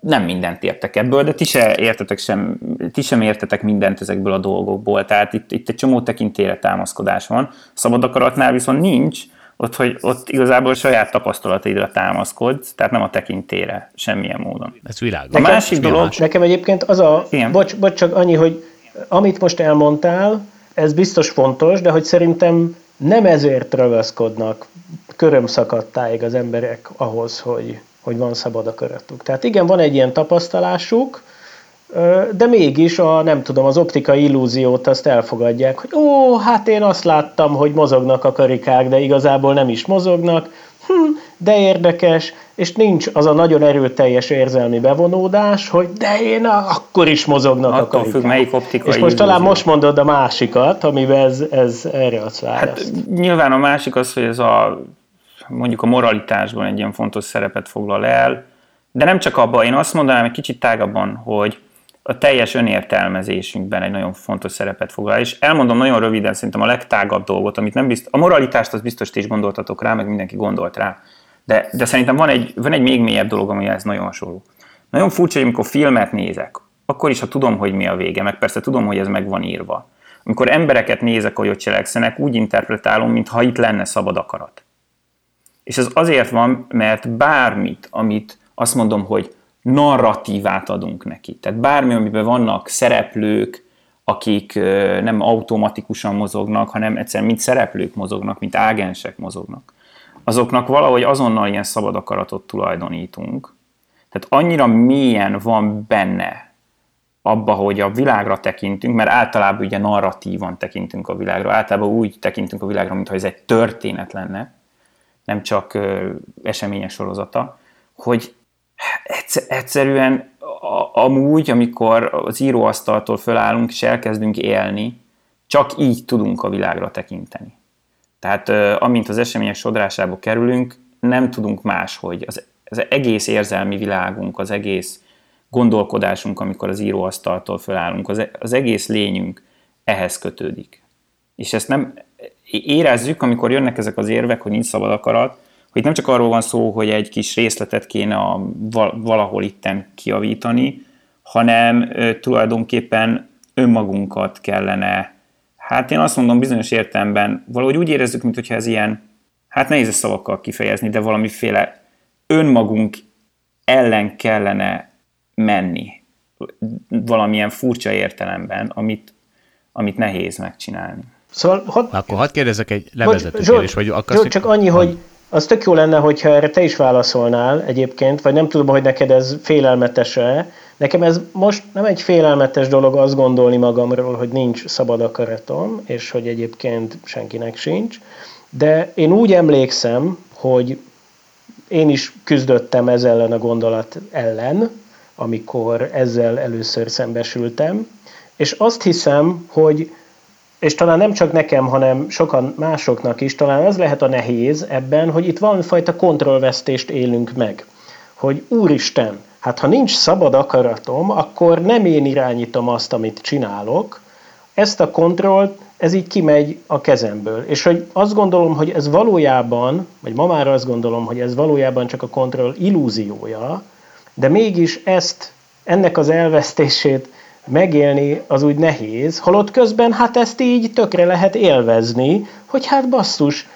Nem mindent értek ebből, de ti, se értetek sem, ti sem értetek mindent ezekből a dolgokból. Tehát itt, itt egy csomó tekintélyre támaszkodás van. Szabad akaratnál viszont nincs, ott, hogy ott igazából a saját tapasztalataidra támaszkodsz, tehát nem a tekintére semmilyen módon. Ez világos. A másik dolog... Nekem egyébként az a... Igen. Bocs, bocs, csak annyi, hogy amit most elmondtál, ez biztos fontos, de hogy szerintem nem ezért ragaszkodnak körömszakadtáig az emberek ahhoz, hogy, hogy van szabad akaratuk. Tehát igen, van egy ilyen tapasztalásuk, de mégis a, nem tudom, az optikai illúziót azt elfogadják, hogy ó, hát én azt láttam, hogy mozognak a karikák, de igazából nem is mozognak, hm, de érdekes, és nincs az a nagyon erőteljes érzelmi bevonódás, hogy de én a, akkor is mozognak Attól a karikák. Függ, melyik optikai És most illúzió. talán most mondod a másikat, amiben ez, ez erre az választ. Hát, nyilván a másik az, hogy ez a mondjuk a moralitásban egy ilyen fontos szerepet foglal el, de nem csak abban, én azt mondanám egy kicsit tágabban, hogy a teljes önértelmezésünkben egy nagyon fontos szerepet foglal. És elmondom nagyon röviden szerintem a legtágabb dolgot, amit nem bizt, a moralitást az biztos ti is gondoltatok rá, meg mindenki gondolt rá. De, de szerintem van egy, van egy még mélyebb dolog, ami ez nagyon hasonló. Nagyon furcsa, hogy amikor filmet nézek, akkor is, ha tudom, hogy mi a vége, meg persze tudom, hogy ez meg van írva. Amikor embereket nézek, hogy ott cselekszenek, úgy interpretálom, mintha itt lenne szabad akarat. És ez azért van, mert bármit, amit azt mondom, hogy narratívát adunk neki. Tehát bármi, amiben vannak szereplők, akik nem automatikusan mozognak, hanem egyszerűen mint szereplők mozognak, mint ágensek mozognak. Azoknak valahogy azonnal ilyen szabad akaratot tulajdonítunk. Tehát annyira mélyen van benne abba, hogy a világra tekintünk, mert általában ugye narratívan tekintünk a világra, általában úgy tekintünk a világra, mintha ez egy történet lenne, nem csak eseményes sorozata, hogy egyszerűen amúgy, amikor az íróasztaltól fölállunk és elkezdünk élni, csak így tudunk a világra tekinteni. Tehát amint az események sodrásába kerülünk, nem tudunk máshogy. Az, az egész érzelmi világunk, az egész gondolkodásunk, amikor az íróasztaltól fölállunk, az, az egész lényünk ehhez kötődik. És ezt nem érezzük, amikor jönnek ezek az érvek, hogy nincs szabad akarat, itt nem csak arról van szó, hogy egy kis részletet kéne a, valahol itten kiavítani, hanem tulajdonképpen önmagunkat kellene, hát én azt mondom bizonyos értelemben, valahogy úgy érezzük, mintha ez ilyen, hát nehéz szavakkal kifejezni, de valamiféle önmagunk ellen kellene menni. Valamilyen furcsa értelemben, amit, amit nehéz megcsinálni. Szóval, had... Akkor hadd kérdezek egy levezető kérdést, vagy akarsz... Zsolt, csak annyi, hogy az tök jó lenne, hogyha erre te is válaszolnál egyébként, vagy nem tudom, hogy neked ez félelmetes-e. Nekem ez most nem egy félelmetes dolog azt gondolni magamról, hogy nincs szabad akaratom, és hogy egyébként senkinek sincs. De én úgy emlékszem, hogy én is küzdöttem ezzel ellen a gondolat ellen, amikor ezzel először szembesültem, és azt hiszem, hogy és talán nem csak nekem, hanem sokan másoknak is, talán az lehet a nehéz ebben, hogy itt valamifajta kontrollvesztést élünk meg. Hogy úristen, hát ha nincs szabad akaratom, akkor nem én irányítom azt, amit csinálok, ezt a kontrollt, ez így kimegy a kezemből. És hogy azt gondolom, hogy ez valójában, vagy ma már azt gondolom, hogy ez valójában csak a kontroll illúziója, de mégis ezt, ennek az elvesztését megélni az úgy nehéz, holott közben hát ezt így tökre lehet élvezni, hogy hát basszus,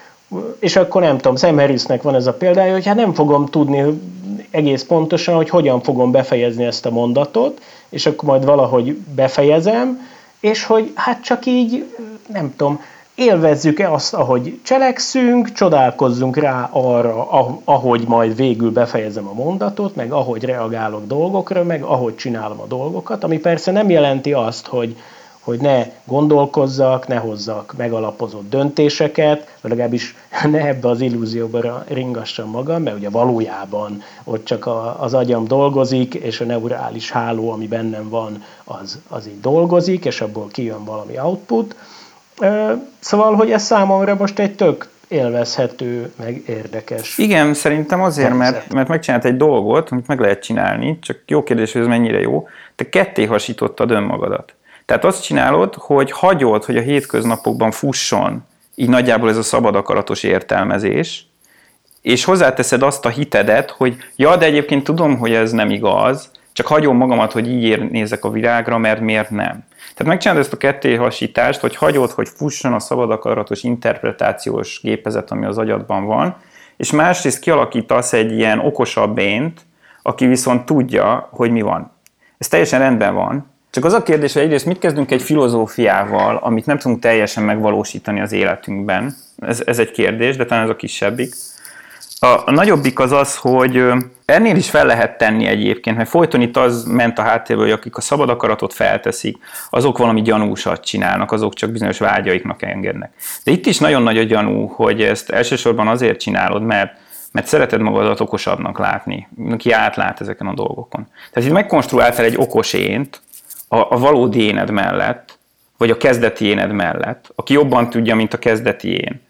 és akkor nem tudom, Sam Harrisnek van ez a példája, hogy hát nem fogom tudni egész pontosan, hogy hogyan fogom befejezni ezt a mondatot, és akkor majd valahogy befejezem, és hogy hát csak így, nem tudom, élvezzük-e azt, ahogy cselekszünk, csodálkozzunk rá arra, ahogy majd végül befejezem a mondatot, meg ahogy reagálok dolgokra, meg ahogy csinálom a dolgokat, ami persze nem jelenti azt, hogy, hogy ne gondolkozzak, ne hozzak megalapozott döntéseket, vagy legalábbis [laughs] ne ebbe az illúzióba ringassam magam, mert ugye valójában ott csak a, az agyam dolgozik, és a neurális háló, ami bennem van, az, az így dolgozik, és abból kijön valami output, Szóval, hogy ez számomra most egy tök élvezhető, meg érdekes. Igen, szerintem azért, mert, mert megcsinált egy dolgot, amit meg lehet csinálni, csak jó kérdés, hogy ez mennyire jó. Te ketté hasítottad önmagadat. Tehát azt csinálod, hogy hagyod, hogy a hétköznapokban fusson így nagyjából ez a szabad akaratos értelmezés, és hozzáteszed azt a hitedet, hogy ja, de egyébként tudom, hogy ez nem igaz, csak hagyom magamat, hogy így nézek a világra, mert miért nem. Tehát megcsinálod ezt a kettéhasítást, hogy hagyod, hogy fusson a szabad akaratos interpretációs gépezet, ami az agyadban van, és másrészt kialakítasz egy ilyen okosabb ént, aki viszont tudja, hogy mi van. Ez teljesen rendben van, csak az a kérdés, hogy egyrészt mit kezdünk egy filozófiával, amit nem tudunk teljesen megvalósítani az életünkben. Ez, ez egy kérdés, de talán ez a kisebbik. A, nagyobbik az az, hogy ennél is fel lehet tenni egyébként, mert folyton itt az ment a háttérből, hogy akik a szabad akaratot felteszik, azok valami gyanúsat csinálnak, azok csak bizonyos vágyaiknak engednek. De itt is nagyon nagy a gyanú, hogy ezt elsősorban azért csinálod, mert mert szereted magadat okosabbnak látni, aki átlát ezeken a dolgokon. Tehát itt megkonstruáltál egy okos ént a, a valódi éned mellett, vagy a kezdeti éned mellett, aki jobban tudja, mint a kezdeti én.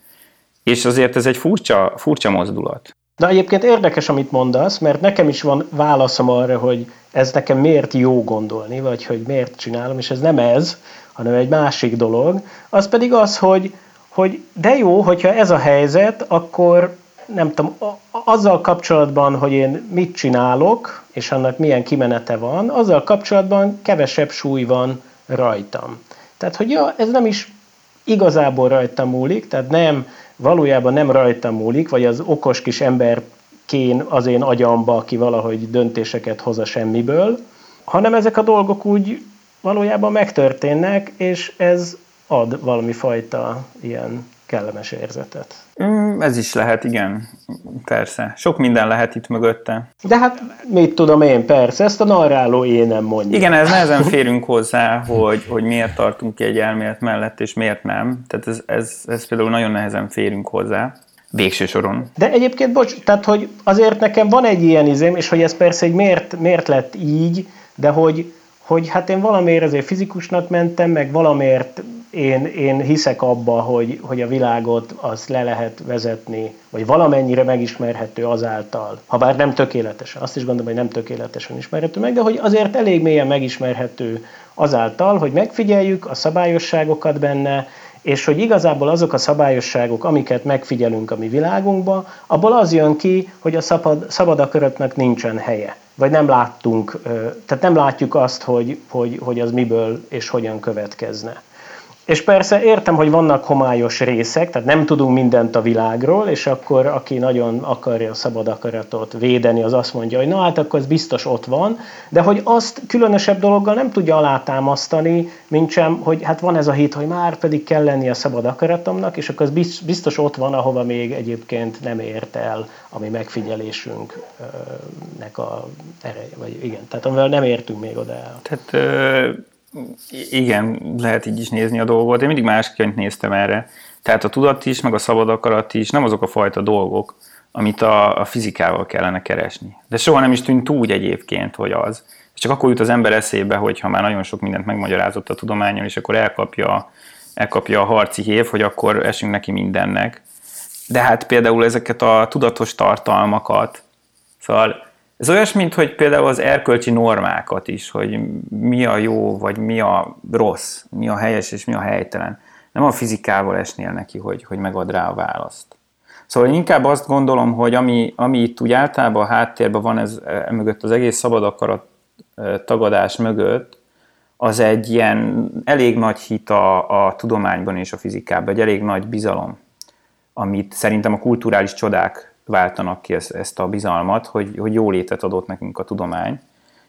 És azért ez egy furcsa, furcsa mozdulat. De egyébként érdekes, amit mondasz, mert nekem is van válaszom arra, hogy ez nekem miért jó gondolni, vagy hogy miért csinálom, és ez nem ez, hanem egy másik dolog. Az pedig az, hogy, hogy de jó, hogyha ez a helyzet, akkor nem tudom, azzal kapcsolatban, hogy én mit csinálok, és annak milyen kimenete van, azzal kapcsolatban kevesebb súly van rajtam. Tehát, hogy ja, ez nem is igazából rajtam múlik, tehát nem valójában nem rajtam múlik, vagy az okos kis ember kén az én agyamba, aki valahogy döntéseket hoz a semmiből, hanem ezek a dolgok úgy valójában megtörténnek, és ez ad valami fajta ilyen kellemes érzetet. Mm, ez is lehet, igen, persze. Sok minden lehet itt mögötte. De hát mit tudom én, persze, ezt a narráló én nem mondja. Igen, ez nehezen férünk hozzá, hogy, hogy miért tartunk ki egy elmélet mellett, és miért nem. Tehát ez, ez, ez például nagyon nehezen férünk hozzá. Végső soron. De egyébként, bocs, tehát hogy azért nekem van egy ilyen izém, és hogy ez persze egy miért, miért lett így, de hogy, hogy hát én valamiért azért fizikusnak mentem, meg valamiért én, én hiszek abba, hogy, hogy a világot azt le lehet vezetni, vagy valamennyire megismerhető azáltal, ha bár nem tökéletesen, azt is gondolom, hogy nem tökéletesen ismerhető meg, de hogy azért elég mélyen megismerhető azáltal, hogy megfigyeljük a szabályosságokat benne, és hogy igazából azok a szabályosságok, amiket megfigyelünk a mi világunkban, abból az jön ki, hogy a szabad, szabad akaratnak nincsen helye. Vagy nem láttunk, tehát nem látjuk azt, hogy, hogy, hogy az miből és hogyan következne. És persze értem, hogy vannak homályos részek, tehát nem tudunk mindent a világról, és akkor aki nagyon akarja a szabad akaratot védeni, az azt mondja, hogy na hát akkor ez biztos ott van, de hogy azt különösebb dologgal nem tudja alátámasztani, mint sem, hogy hát van ez a hit, hogy már pedig kell lenni a szabad akaratomnak, és akkor az biztos ott van, ahova még egyébként nem ért el a mi megfigyelésünknek a ereje, vagy igen, tehát amivel nem értünk még oda el. Tehát igen, lehet így is nézni a dolgot. Én mindig másként néztem erre. Tehát a tudat is, meg a szabad akarat is nem azok a fajta dolgok, amit a, a fizikával kellene keresni. De soha nem is tűnt úgy egyébként, hogy az. Csak akkor jut az ember eszébe, hogy ha már nagyon sok mindent megmagyarázott a tudományon, és akkor elkapja elkapja a harci hév, hogy akkor esünk neki mindennek. De hát például ezeket a tudatos tartalmakat, szóval ez olyas, mint hogy például az erkölcsi normákat is, hogy mi a jó, vagy mi a rossz, mi a helyes és mi a helytelen. Nem a fizikával esnél neki, hogy, hogy megad rá a választ. Szóval én inkább azt gondolom, hogy ami, ami itt úgy általában a háttérben van, ez e, mögött az egész szabad akarat e, tagadás mögött, az egy ilyen elég nagy hit a, a tudományban és a fizikában, egy elég nagy bizalom, amit szerintem a kulturális csodák váltanak ki ezt, ezt a bizalmat, hogy, hogy jó létet adott nekünk a tudomány,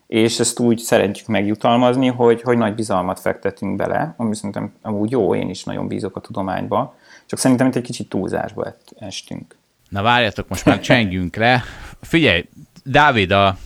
és ezt úgy szeretjük megjutalmazni, hogy, hogy nagy bizalmat fektetünk bele, ami szerintem amúgy jó, én is nagyon bízok a tudományba, csak szerintem itt egy kicsit túlzásba estünk. Na várjatok, most már csengjünk le. Figyelj, Dávid, a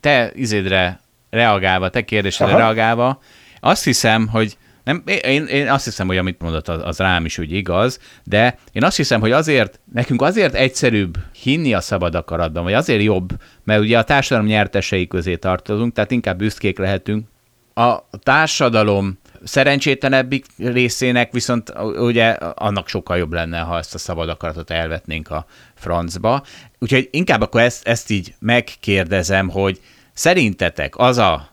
te izédre reagálva, te kérdésedre Aha. reagálva, azt hiszem, hogy nem, én, én azt hiszem, hogy amit mondott, az, az rám is úgy igaz, de én azt hiszem, hogy azért, nekünk azért egyszerűbb hinni a szabad akaratban, vagy azért jobb, mert ugye a társadalom nyertesei közé tartozunk, tehát inkább büszkék lehetünk. A társadalom szerencsétlenebbik részének viszont ugye annak sokkal jobb lenne, ha ezt a szabad akaratot elvetnénk a francba. Úgyhogy inkább akkor ezt, ezt így megkérdezem, hogy szerintetek az a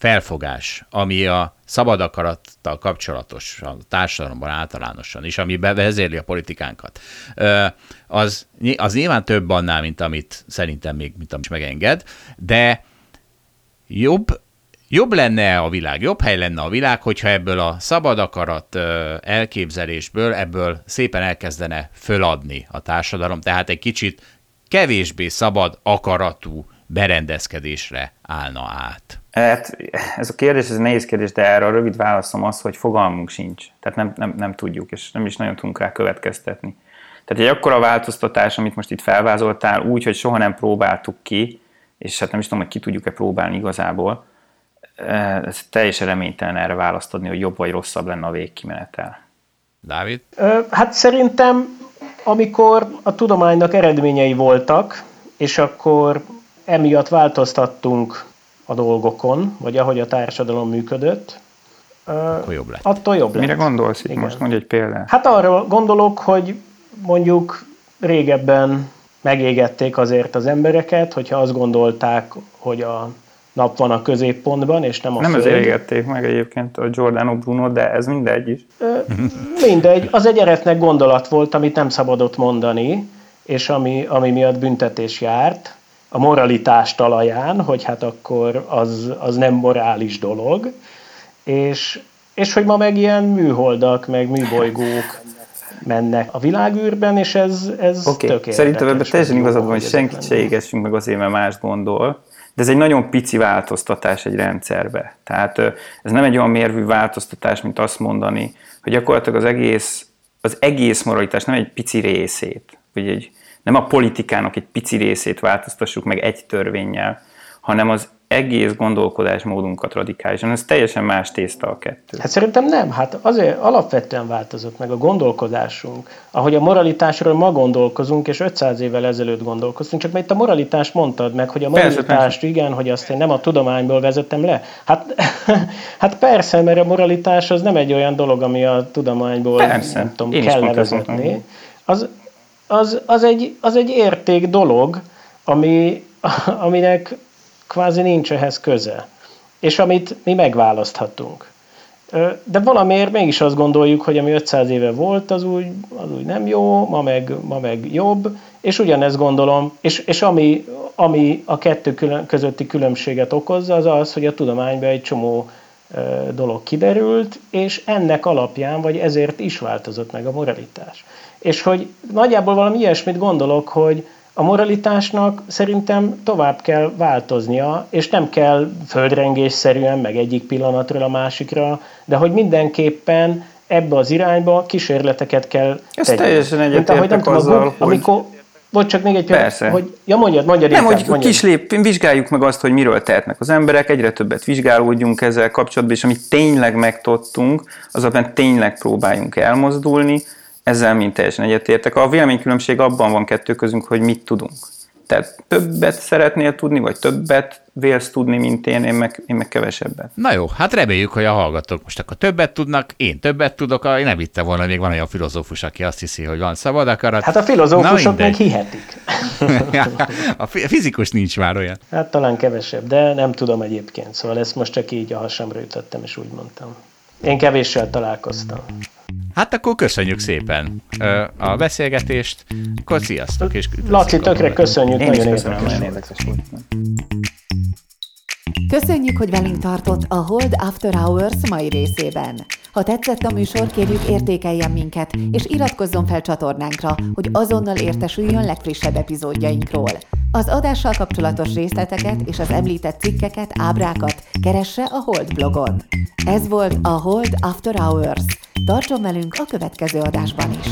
felfogás, ami a szabad akarattal kapcsolatos a társadalomban általánosan is, ami bevezérli a politikánkat, az, az nyilván több annál, mint amit szerintem még mint amit megenged, de jobb Jobb lenne a világ, jobb hely lenne a világ, hogyha ebből a szabad akarat elképzelésből, ebből szépen elkezdene föladni a társadalom, tehát egy kicsit kevésbé szabad akaratú berendezkedésre állna át. Hát, ez a kérdés, ez egy nehéz kérdés, de erre a rövid válaszom az, hogy fogalmunk sincs. Tehát nem, nem, nem tudjuk, és nem is nagyon tudunk rá következtetni. Tehát egy akkora változtatás, amit most itt felvázoltál, úgy, hogy soha nem próbáltuk ki, és hát nem is tudom, hogy ki tudjuk-e próbálni igazából, ez teljesen reménytelen erre választ adni, hogy jobb vagy rosszabb lenne a végkimenetel. Dávid? Hát szerintem, amikor a tudománynak eredményei voltak, és akkor emiatt változtattunk a dolgokon, vagy ahogy a társadalom működött, akkor jobb lett. Attól jobb lett. Mire gondolsz itt? Most mondj egy példát. Hát arra gondolok, hogy mondjuk régebben megégették azért az embereket, hogyha azt gondolták, hogy a nap van a középpontban, és nem a Nem föld. ezért égették meg egyébként a Giordano Bruno, de ez mindegy is. mindegy. Az egy eretnek gondolat volt, amit nem szabadott mondani, és ami, ami miatt büntetés járt a moralitás talaján, hogy hát akkor az, az nem morális dolog, és, és hogy ma meg ilyen műholdak, meg műbolygók mennek a világűrben, és ez, ez okay. tökéletes. Szerintem ebben teljesen igazad van, hogy senkit se égessünk meg azért, mert mást gondol, de ez egy nagyon pici változtatás egy rendszerbe. Tehát ez nem egy olyan mérvű változtatás, mint azt mondani, hogy gyakorlatilag az egész, az egész moralitás nem egy pici részét, vagy egy, nem a politikának egy pici részét változtassuk meg egy törvényel, hanem az egész gondolkodásmódunkat radikálisan. Ez teljesen más tészta a kettő. Hát szerintem nem. Hát azért alapvetően változott meg a gondolkodásunk. Ahogy a moralitásról ma gondolkozunk, és 500 évvel ezelőtt gondolkoztunk, csak mert itt a moralitást mondtad meg, hogy a moralitást persze, persze. igen, hogy azt én nem a tudományból vezettem le. Hát, [laughs] hát persze, mert a moralitás az nem egy olyan dolog, ami a tudományból persze. nem tudom, én kell levezetni. Az, az, az, egy, az egy érték dolog, ami, [laughs] aminek kvázi nincs ehhez köze. És amit mi megválaszthatunk. De valamiért mégis azt gondoljuk, hogy ami 500 éve volt, az úgy, az úgy nem jó, ma meg, ma meg jobb, és ugyanezt gondolom, és, és ami, ami a kettő külön, közötti különbséget okozza, az az, hogy a tudományban egy csomó dolog kiderült, és ennek alapján, vagy ezért is változott meg a moralitás. És hogy nagyjából valami ilyesmit gondolok, hogy, a moralitásnak szerintem tovább kell változnia, és nem kell földrengésszerűen, meg egyik pillanatról a másikra, de hogy mindenképpen ebbe az irányba kísérleteket kell Ez tenni. teljesen egyetértek azzal, hogy... Amikor, vagy csak még egy Persze. hogy ja mondjad, mondjad Nem, inkább, hogy kislép, vizsgáljuk meg azt, hogy miről tehetnek az emberek, egyre többet vizsgálódjunk ezzel kapcsolatban, és amit tényleg megtottunk, az abban tényleg próbáljunk elmozdulni, ezzel mind teljesen egyetértek. A véleménykülönbség abban van kettő közünk, hogy mit tudunk. te többet szeretnél tudni, vagy többet vélsz tudni, mint én, én meg, én meg kevesebbet. Na jó, hát reméljük, hogy a hallgatók most akkor többet tudnak, én többet tudok, én nem hittem volna, még van olyan filozófus, aki azt hiszi, hogy van szabad akarat. Hát a filozófusok meg hihetik. [laughs] a fizikus nincs már olyan. Hát talán kevesebb, de nem tudom egyébként, szóval ezt most csak így a hasamra ütöttem, és úgy mondtam. Én kevéssel találkoztam. Hát akkor köszönjük szépen a beszélgetést, akkor sziasztok, és Laci, tökre köszönjük, Én nagyon érdekes volt. Köszönjük, hogy velünk tartott a Hold After Hours mai részében. Ha tetszett a műsor, kérjük értékeljen minket, és iratkozzon fel csatornánkra, hogy azonnal értesüljön legfrissebb epizódjainkról. Az adással kapcsolatos részleteket és az említett cikkeket, ábrákat keresse a Hold blogon. Ez volt a Hold After Hours. Tartson velünk a következő adásban is!